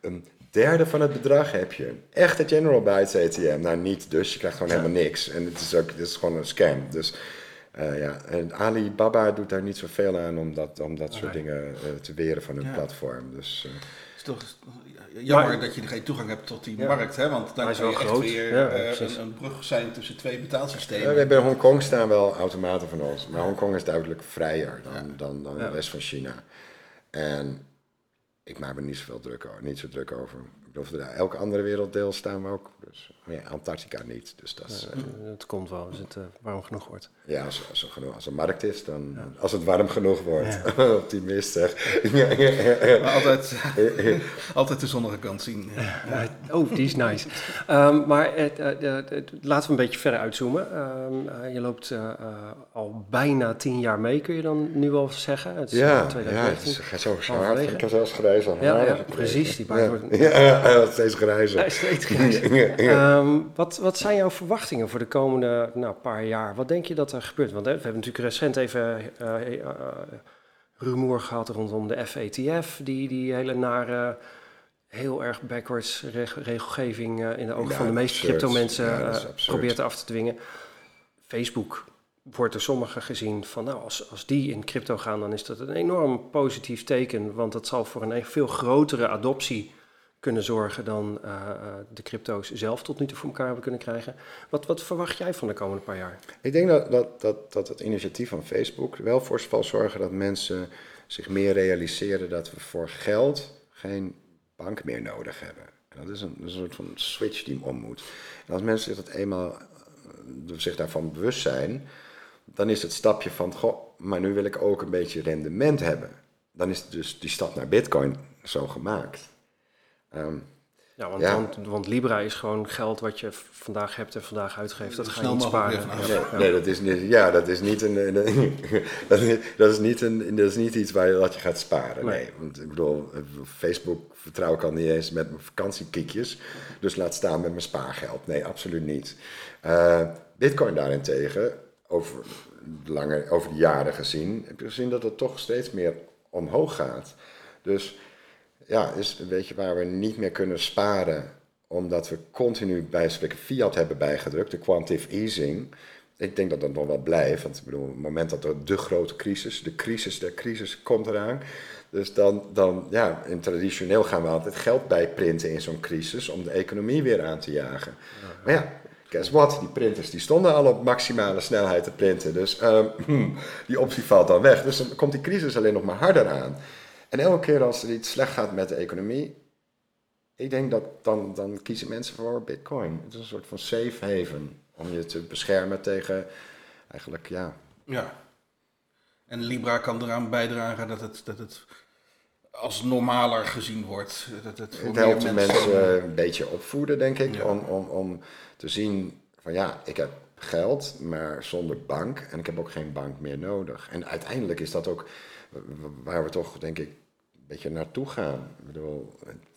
een derde van het bedrag heb je. Een echte General Bytes ATM. Nou, niet dus. Je krijgt gewoon helemaal niks. En het is ook het is gewoon een scam. Dus eh, ja, en Alibaba doet daar niet zoveel aan om dat, om dat soort dingen eh, te weren van hun Ja. platform. Dus, eh, Het is toch jammer Maar- dat je geen toegang hebt tot die Ja. markt, hè? want dan is kan je echt groot. weer Ja, eh, een, een brug zijn tussen twee betaalsystemen. ja, we hebben in Hongkong staan wel automaten van ons. Maar Hongkong is duidelijk vrijer dan, dan, dan Ja. de rest van China. En ik maak me niet zoveel druk over. Niet zo druk over. Bedoel, voor elke andere werelddeel staan we ook. Dus, maar ja, Antarctica niet. Dus dat is, eh, Ja, het komt wel als het eh, warm genoeg wordt. Ja, als, als, er genoeg, als er markt is, dan als het warm genoeg wordt. Ja. (laughs) Optimist zeg. (laughs) Maar altijd, (laughs) altijd de zonnige kant zien. Oh, die is nice. Ehm, maar eh, laten we een beetje verder uitzoomen. Ehm, eh, je loopt al bijna tien jaar mee, kun je dan nu wel zeggen. Het is, ja, ja, het 2019. is- gaat zo hard. Ik heb zelfs grijze haar. Ja, precies, die baard ja. wordt- Ja, ja, ja, steeds grijzer. Hij is steeds (laughs) grijzer. Ehm, wat, wat zijn jouw verwachtingen voor de komende nou, paar jaar? Wat denk je dat er gebeurt? Want hè, we hebben natuurlijk recent even eh, rumoer gehad rondom de FATF, die, die hele nare, heel erg backwards reg- regelgeving eh, in de ogen Ja, van de meeste absurd. crypto-mensen Ja, probeert af te dwingen. Facebook wordt door sommigen gezien van, nou, als, als die in crypto gaan, dan is dat een enorm positief teken, want dat zal voor een veel grotere adoptie kunnen zorgen dan eh, eh, de crypto's zelf tot nu toe voor elkaar hebben kunnen krijgen. Wat, wat verwacht jij van de komende paar jaar? Ik denk dat, dat, dat, dat het initiatief van Facebook wel voor zal zorgen dat mensen zich meer realiseren dat we voor geld geen bank meer nodig hebben. En dat is een, een soort van switch die om moet. En als mensen zich dat eenmaal eh, zich daarvan bewust zijn, dan is het stapje van, goh, maar nu wil ik ook een beetje rendement hebben. Dan is dus die stap naar Bitcoin zo gemaakt. Ehm, Ja, want, Ja. Want, want Libra is gewoon geld wat je vandaag hebt en vandaag uitgeeft. Dat ga je niet sparen. Nee, nee, dat is niet, ja, dat is niet, een, een- (laughs) dat is, dat is niet, een, dat is niet iets waar je, dat je gaat sparen. Nee. Nee. want ik bedoel, Facebook vertrouw ik al niet eens met mijn vakantiekiekjes. Dus laat staan met mijn spaargeld. Nee, absoluut niet. Eh, Bitcoin daarentegen, over, langer, over de jaren gezien, heb je gezien dat het toch steeds meer omhoog gaat. Dus ja, is een beetje waar we niet meer kunnen sparen, omdat we continu bij spreken fiat hebben bijgedrukt, de quantitative easing. Ik denk dat dat nog wel blijft, want ik bedoel, op het moment dat er de grote crisis, de crisis der crisis komt eraan. Dus dan, dan ja, in traditioneel gaan we altijd geld bijprinten in zo'n crisis om de economie weer aan te jagen. Maar ja, guess what, die printers die stonden al op maximale snelheid te printen. Dus ehm, die optie valt dan weg. Dus dan komt die crisis alleen nog maar harder aan. En elke keer als er iets slecht gaat met de economie, ik denk dat dan, dan kiezen mensen voor Bitcoin. Het is een soort van safe haven om je te beschermen tegen eigenlijk, ja, Ja. En Libra kan eraan bijdragen dat het, dat het als normaler gezien wordt. Dat het, voor Het meer helpt de mensen een beetje opvoeden, denk ik, Ja. om, om, om te zien van ja, ik heb geld, maar zonder bank en ik heb ook geen bank meer nodig. En uiteindelijk is dat ook waar we toch, denk ik, een beetje naartoe gaan. Ik bedoel,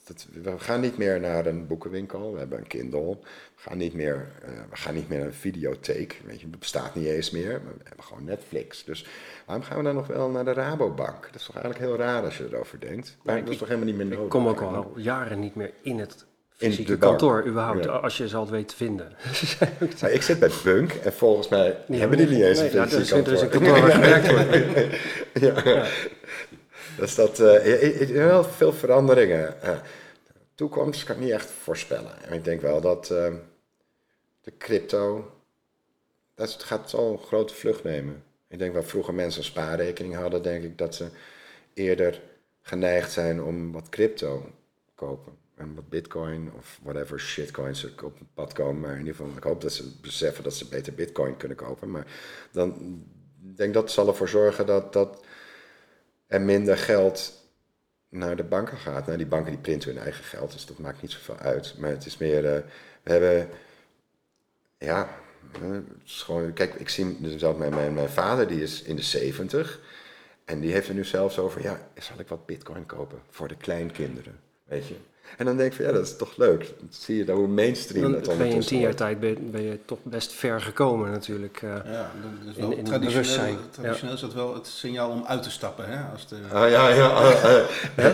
dat, we gaan niet meer naar een boekenwinkel, we hebben een Kindle. We gaan niet meer, eh, we gaan niet meer naar een videotheek, weet je, dat bestaat niet eens meer. We hebben gewoon Netflix. Dus waarom gaan we dan nog wel naar de Rabobank? Dat is toch eigenlijk heel raar als je erover denkt. Maar ik- dat is toch helemaal niet meer nodig? Ik kom ook al jaren niet meer in het In bank. kantoor überhaupt, Ja. als je ze altijd weet te vinden. (laughs) Maar ik zit bij Bunk en volgens mij Nee, hebben die niet eens nee, een er is- fysiek er is een kantoor. kantoor waar (laughs) gewerkt wordt. (laughs) ja. Dus dat, eh, ik- ik- heel veel veranderingen. Eh, toekomst kan ik niet echt voorspellen. En ik denk wel dat eh, de crypto, dat het gaat zo een grote vlucht nemen. Ik denk waar vroeger mensen een spaarrekening hadden, denk ik dat ze eerder geneigd zijn om wat crypto te kopen. Wat bitcoin of whatever shitcoins er op het pad komen. Maar in ieder geval, ik hoop dat ze beseffen dat ze beter bitcoin kunnen kopen. Maar dan ik dat zal ervoor zorgen dat, dat er minder geld naar de banken gaat. Nou, die banken die printen hun eigen geld, dus dat maakt niet zoveel uit. Maar het is meer, eh, we hebben, ja, het is gewoon, kijk, ik zie dus zelf mijn, mijn, mijn vader, die is in de 70. En die heeft er nu zelfs over, ja, zal ik wat bitcoin kopen voor de kleinkinderen, weet je. En dan denk ik van ja, dat is toch leuk. Dan zie je dan hoe mainstream Dan dat ben je in tien jaar tijd ben, ben je toch best ver gekomen natuurlijk. eh. Ja, dat is In- wel in traditioneel, bewustzijn, traditioneel is dat wel het signaal om uit te stappen. Hè? Als, de, Ah, ja, ja. ah, eh,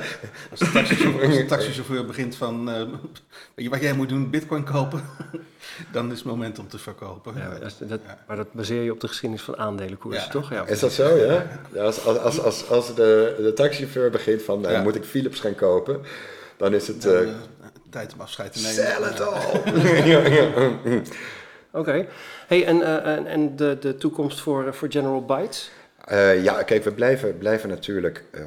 als, de taxichauffeur, als de (laughs) taxichauffeur begint van, eh, weet je wat jij moet doen, bitcoin kopen, (laughs) dan is het moment om te verkopen. Ja, dat, is- dat- Ja. Maar dat baseer je op de geschiedenis van aandelenkoersen, Ja. toch? Ja. Is dat zo, ja? ja als, als, als, als, als de, de taxichauffeur begint van, nou, Ja. moet ik Philips gaan kopen, dan is het... Dan, eh eh, tijd om afscheid te nemen. Sell it Ja. all! (laughs) ja, ja. Oké. Hey, en, eh, en, en de, de toekomst voor, voor General Bytes? Eh, ja, kijk, we blijven, blijven natuurlijk eh,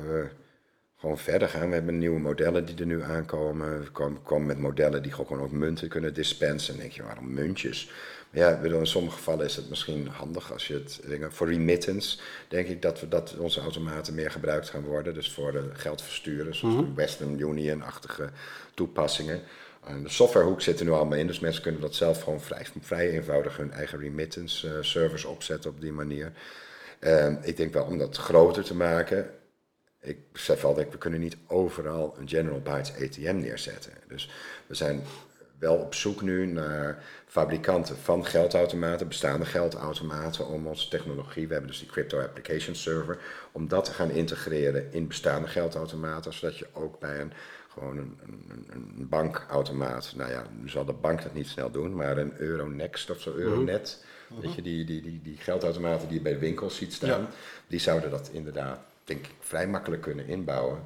gewoon verder gaan. We hebben nieuwe modellen die er nu aankomen. We komen, komen met modellen die gewoon ook munten kunnen dispensen. Dan denk je, waarom muntjes? Ja, ik bedoel, in sommige gevallen is het misschien handig als je het... dingen- Voor remittance denk ik dat, we, dat onze automaten meer gebruikt gaan worden. Dus voor de geld versturen, zoals de Western Union-achtige toepassingen. En de softwarehoek zit er nu allemaal in, dus mensen kunnen dat zelf gewoon vrij, vrij eenvoudig hun eigen remittance eh, opzetten op die manier. Ehm, ik denk wel om dat groter te maken. Ik besef wel dat we kunnen niet overal een General Bytes ATM neerzetten. Dus we zijn wel op zoek nu naar fabrikanten van geldautomaten, bestaande geldautomaten, om onze technologie, we hebben dus die Crypto Application Server, om dat te gaan integreren in bestaande geldautomaten, zodat je ook bij een gewoon een, een, een bankautomaat, nou ja, nu zal de bank dat niet snel doen, maar een Euronext of zo, Euronet, weet je, die, die, die, die geldautomaten die je bij winkels ziet staan, Ja. die zouden dat inderdaad, denk ik, vrij makkelijk kunnen inbouwen.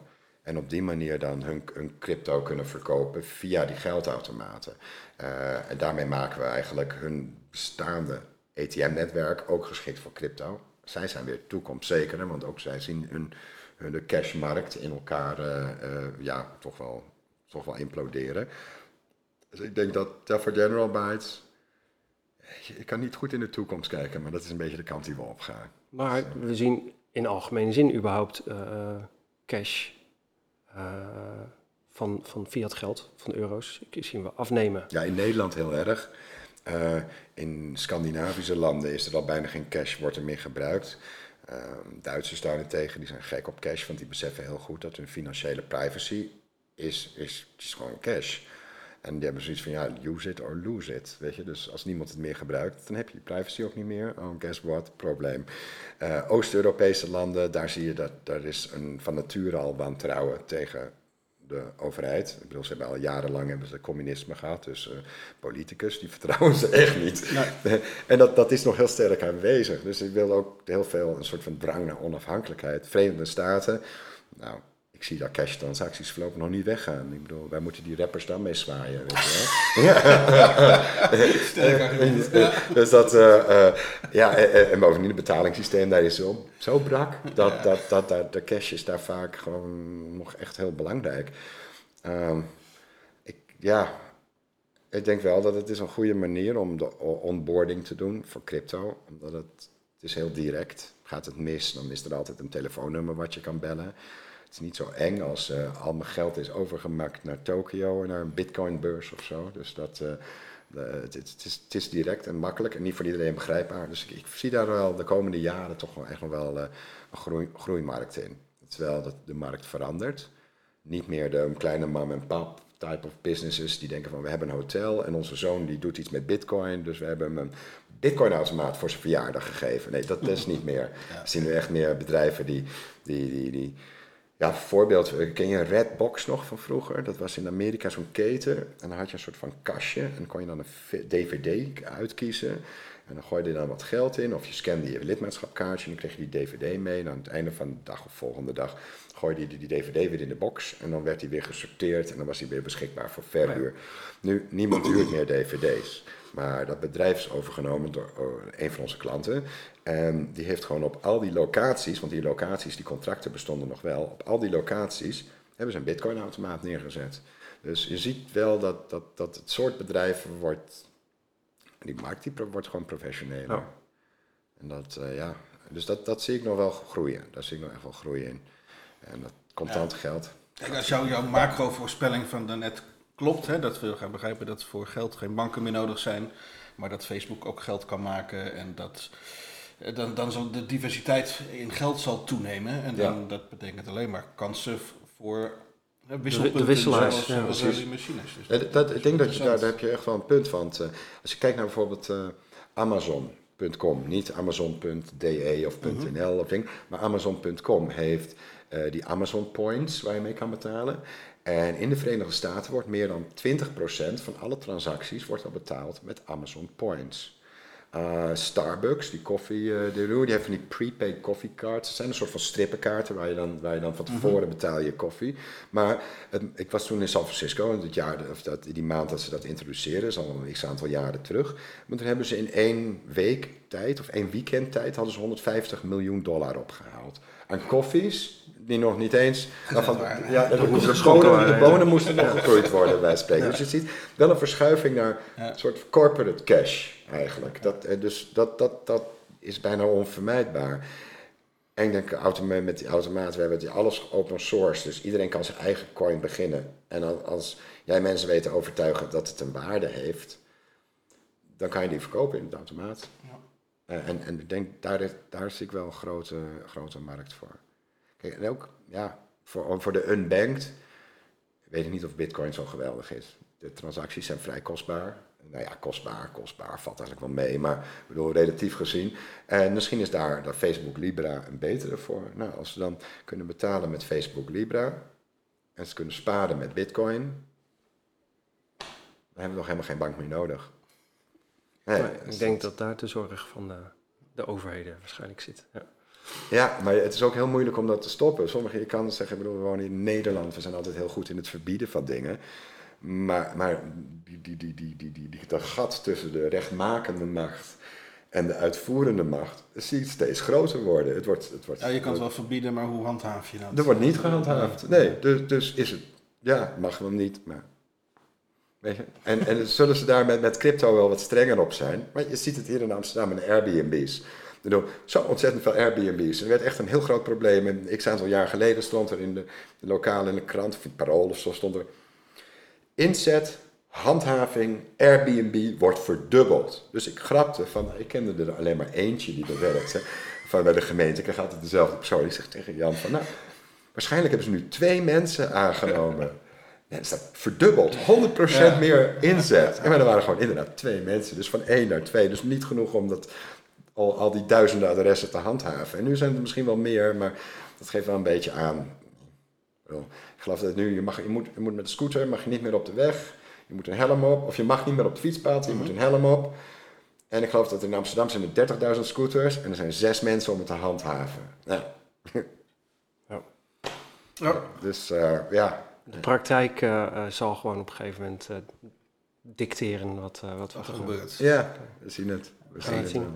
En op die manier dan hun, hun crypto kunnen verkopen via die geldautomaten. Eh, en daarmee maken we eigenlijk hun bestaande ATM-netwerk ook geschikt voor crypto. Zij zijn weer toekomstzekerder, want ook zij zien hun, hun de cashmarkt in elkaar eh, eh, ja, toch, wel, toch wel imploderen. Dus ik denk dat voor General Bytes, ik kan niet goed in de toekomst kijken, maar dat is een beetje de kant die we opgaan. Maar we zien in algemene zin überhaupt cash van, van fiat geld, van euro's, zien we afnemen. Ja, in Nederland heel erg. Eh, in Scandinavische landen is er al bijna geen cash, wordt er meer gebruikt. Eh, Duitsers daarentegen, die zijn gek op cash, want die beseffen heel goed dat hun financiële privacy is, is gewoon cash. En die hebben zoiets van, ja, use it or lose it, weet je. Dus als niemand het meer gebruikt, dan heb je je privacy ook niet meer. Oh, guess what? Probleem. Eh, Oost-Europese landen, daar zie je dat er is een, van nature al wantrouwen tegen de overheid. Ik bedoel, ze hebben al jarenlang hebben ze communisme gehad, dus eh, politicus, die vertrouwen ze echt niet. (laughs) en dat, dat is nog heel sterk aanwezig. Dus ik wil ook heel veel een soort van drang naar onafhankelijkheid. Verenigde Staten, nou, ik zie dat cash-transacties voorlopig nog niet weggaan. Ik bedoel, wij moeten die rappers dan mee zwaaien, weet je wel. (laughs) Ja. (laughs) Dus dat, eh, eh, ja, en, en bovendien het betalingssysteem daar is zo, zo brak, dat, dat, dat, dat de cash is daar vaak gewoon nog echt heel belangrijk. Ehm, ik, ja, ik denk wel dat het is een goede manier om de onboarding te doen voor crypto, omdat het, het is heel direct. Gaat het mis, dan is er altijd een telefoonnummer wat je kan bellen. Het is niet zo eng als eh, al mijn geld is overgemaakt naar Tokio en naar een bitcoinbeurs of zo. Dus dat, eh, de- het, het, is, het is direct en makkelijk en niet voor iedereen begrijpbaar. Dus ik, ik zie daar wel de komende jaren toch wel echt nog wel eh, een groei, groeimarkt in. Terwijl dat de markt verandert. Niet meer de kleine mom en pap type of businesses die denken van we hebben een hotel en onze zoon die doet iets met bitcoin. Dus we hebben hem een bitcoin automaat voor zijn verjaardag gegeven. Nee, dat is niet meer. We zien nu echt meer bedrijven die, die, die, die ja, voorbeeld, eh, ken je Redbox nog van vroeger? Dat was in Amerika zo'n keten. En dan had je een soort van kastje. En dan kon je dan een DVD uitkiezen. En dan gooide je dan wat geld in. Of je scande je lidmaatschapkaartje. En dan kreeg je die DVD mee. En aan het einde van de dag of volgende dag gooide je die, DVD weer in de box. En dan werd die weer gesorteerd. En dan was die weer beschikbaar voor verhuur. Nu, niemand huurt meer DVD's. Maar dat bedrijf is overgenomen door oh, een van onze klanten. En die heeft gewoon op al die locaties, want die locaties, die contracten bestonden nog wel, op al die locaties hebben ze een bitcoin-automaat neergezet. Dus je ziet wel dat, dat, dat het soort bedrijven wordt, die markt die wordt gewoon professioneler. Ja. En dat, eh, ja, dus dat, dat zie ik nog wel groeien. Daar zie ik nog echt wel groeien in. En dat contant geld. Kijk, als jou, jouw macro-voorspelling van daarnet klopt, hè, dat we gaan begrijpen dat voor geld geen banken meer nodig zijn, maar dat Facebook ook geld kan maken en dat dan, dan zal de diversiteit in geld zal toenemen. En dan, Ja. dat betekent alleen maar kansen voor Ja, wisselpunten de wisselaars, zoals, ja, zoals precies. die machines. Dus Ja, dat, dat- ik denk dat je daar, daar heb je echt wel een punt van. Want, eh, als je kijkt naar bijvoorbeeld eh, Amazon.com, niet Amazon.de of .nl of ding, maar Amazon.com heeft eh, die Amazon Points waar je mee kan betalen. En in de Verenigde Staten wordt meer dan 20% van alle transacties wordt al betaald met Amazon Points. Uh, Starbucks, die koffie, eh die, die heeft van die prepaid coffee cards. Het zijn een soort van strippenkaarten waar je dan, waar je dan van tevoren betaal je koffie. Maar het, ik was toen in San Francisco, het jaar, of dat, die maand dat ze dat introduceerden, dat is al een x aantal jaren terug. Maar toen hebben ze in één week tijd, of één weekend tijd, hadden ze 150 miljoen dollar opgehaald. Aan koffies, die nog niet eens... Ja, de, de, bonen, de moesten nog gegroeid worden, bij spreken. Dus je ziet wel een verschuiving naar een soort corporate cash eigenlijk. Dat, eh, dus dat, dat, dat is bijna onvermijdbaar. En ik denk met die automaat, we hebben die alles open source, dus iedereen kan zijn eigen coin beginnen. En al- als jij mensen weet te overtuigen dat het een waarde heeft, dan kan je die verkopen in de automaat. Ja. Eh, en, en ik denk, daar, is- daar zie ik wel een grote, grote markt voor. Kijk, en ook, ja, voor, voor de unbanked, weet ik niet of bitcoin zo geweldig is. De transacties zijn vrij kostbaar. Nou ja, kostbaar, kostbaar, valt eigenlijk wel mee, maar ik bedoel, relatief gezien. En misschien is daar dat Facebook Libra een betere voor. Nou, als ze dan kunnen betalen met Facebook Libra en ze kunnen sparen met bitcoin, dan hebben we nog helemaal geen bank meer nodig. Nee, dus ik denk dat daar de zorg van de, de overheden waarschijnlijk zit. Ja. Ja, maar het is ook heel moeilijk om dat te stoppen. Sommige, je kan zeggen, ik bedoel, we wonen in Nederland, we zijn altijd heel goed in het verbieden van dingen. Maar, maar die, die, die, die, die, die, die, dat gat tussen de rechtmakende macht en de uitvoerende macht, zie ik steeds groter worden. Het wordt, het wordt, Ja, je kan het wel verbieden, maar hoe handhaaf je dat? Er wordt niet gehandhaafd. Nee, dus, dus is het, ja, mag wel niet, maar... En, en zullen ze daar met, met crypto wel wat strenger op zijn? Maar je ziet het hier in Amsterdam in Airbnb's. Bedoel, zo ontzettend veel Airbnb's. Er werd echt een heel groot probleem. En x aantal jaar geleden stond er in de, de lokale in de krant, of in Parool of zo, stond er... Inzet, handhaving, Airbnb wordt verdubbeld. Dus ik grapte van, ik kende er alleen maar eentje die er werkte. (laughs) Van bij de gemeente, ik kreeg altijd dezelfde persoon. Ik zeg tegen Jan van, nou, waarschijnlijk hebben ze nu twee mensen aangenomen. (laughs) Ja, dat staat verdubbeld, 100% Ja. meer inzet. En maar er waren gewoon inderdaad twee mensen, dus van één naar twee. Dus niet genoeg om dat, al, al die duizenden adressen te handhaven. En nu zijn het misschien wel meer, maar dat geeft wel een beetje aan. Ik geloof dat nu, je, mag, je, moet, je moet met de scooter mag je niet meer op de weg. Je moet een helm op, of je mag niet meer op de fietspad, je moet een helm op. En ik geloof dat in Amsterdam zijn er 30.000 scooters en er zijn zes mensen om het te handhaven. Nou, (laughs) Ja. dus eh, ja, De praktijk eh, eh, zal gewoon op een gegeven moment eh, dicteren wat, eh, wat, Wat er gebeurt. ja, we zien het. We Gaan zien het het zien. wel.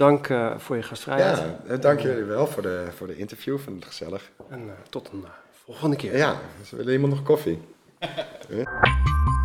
Dank eh, voor je gastvrijheid. Ja, eh, dank jullie wel voor de, voor de interview. Vond het gezellig. En eh, tot een eh, volgende keer. Ja, ze willen iemand nog koffie? (laughs)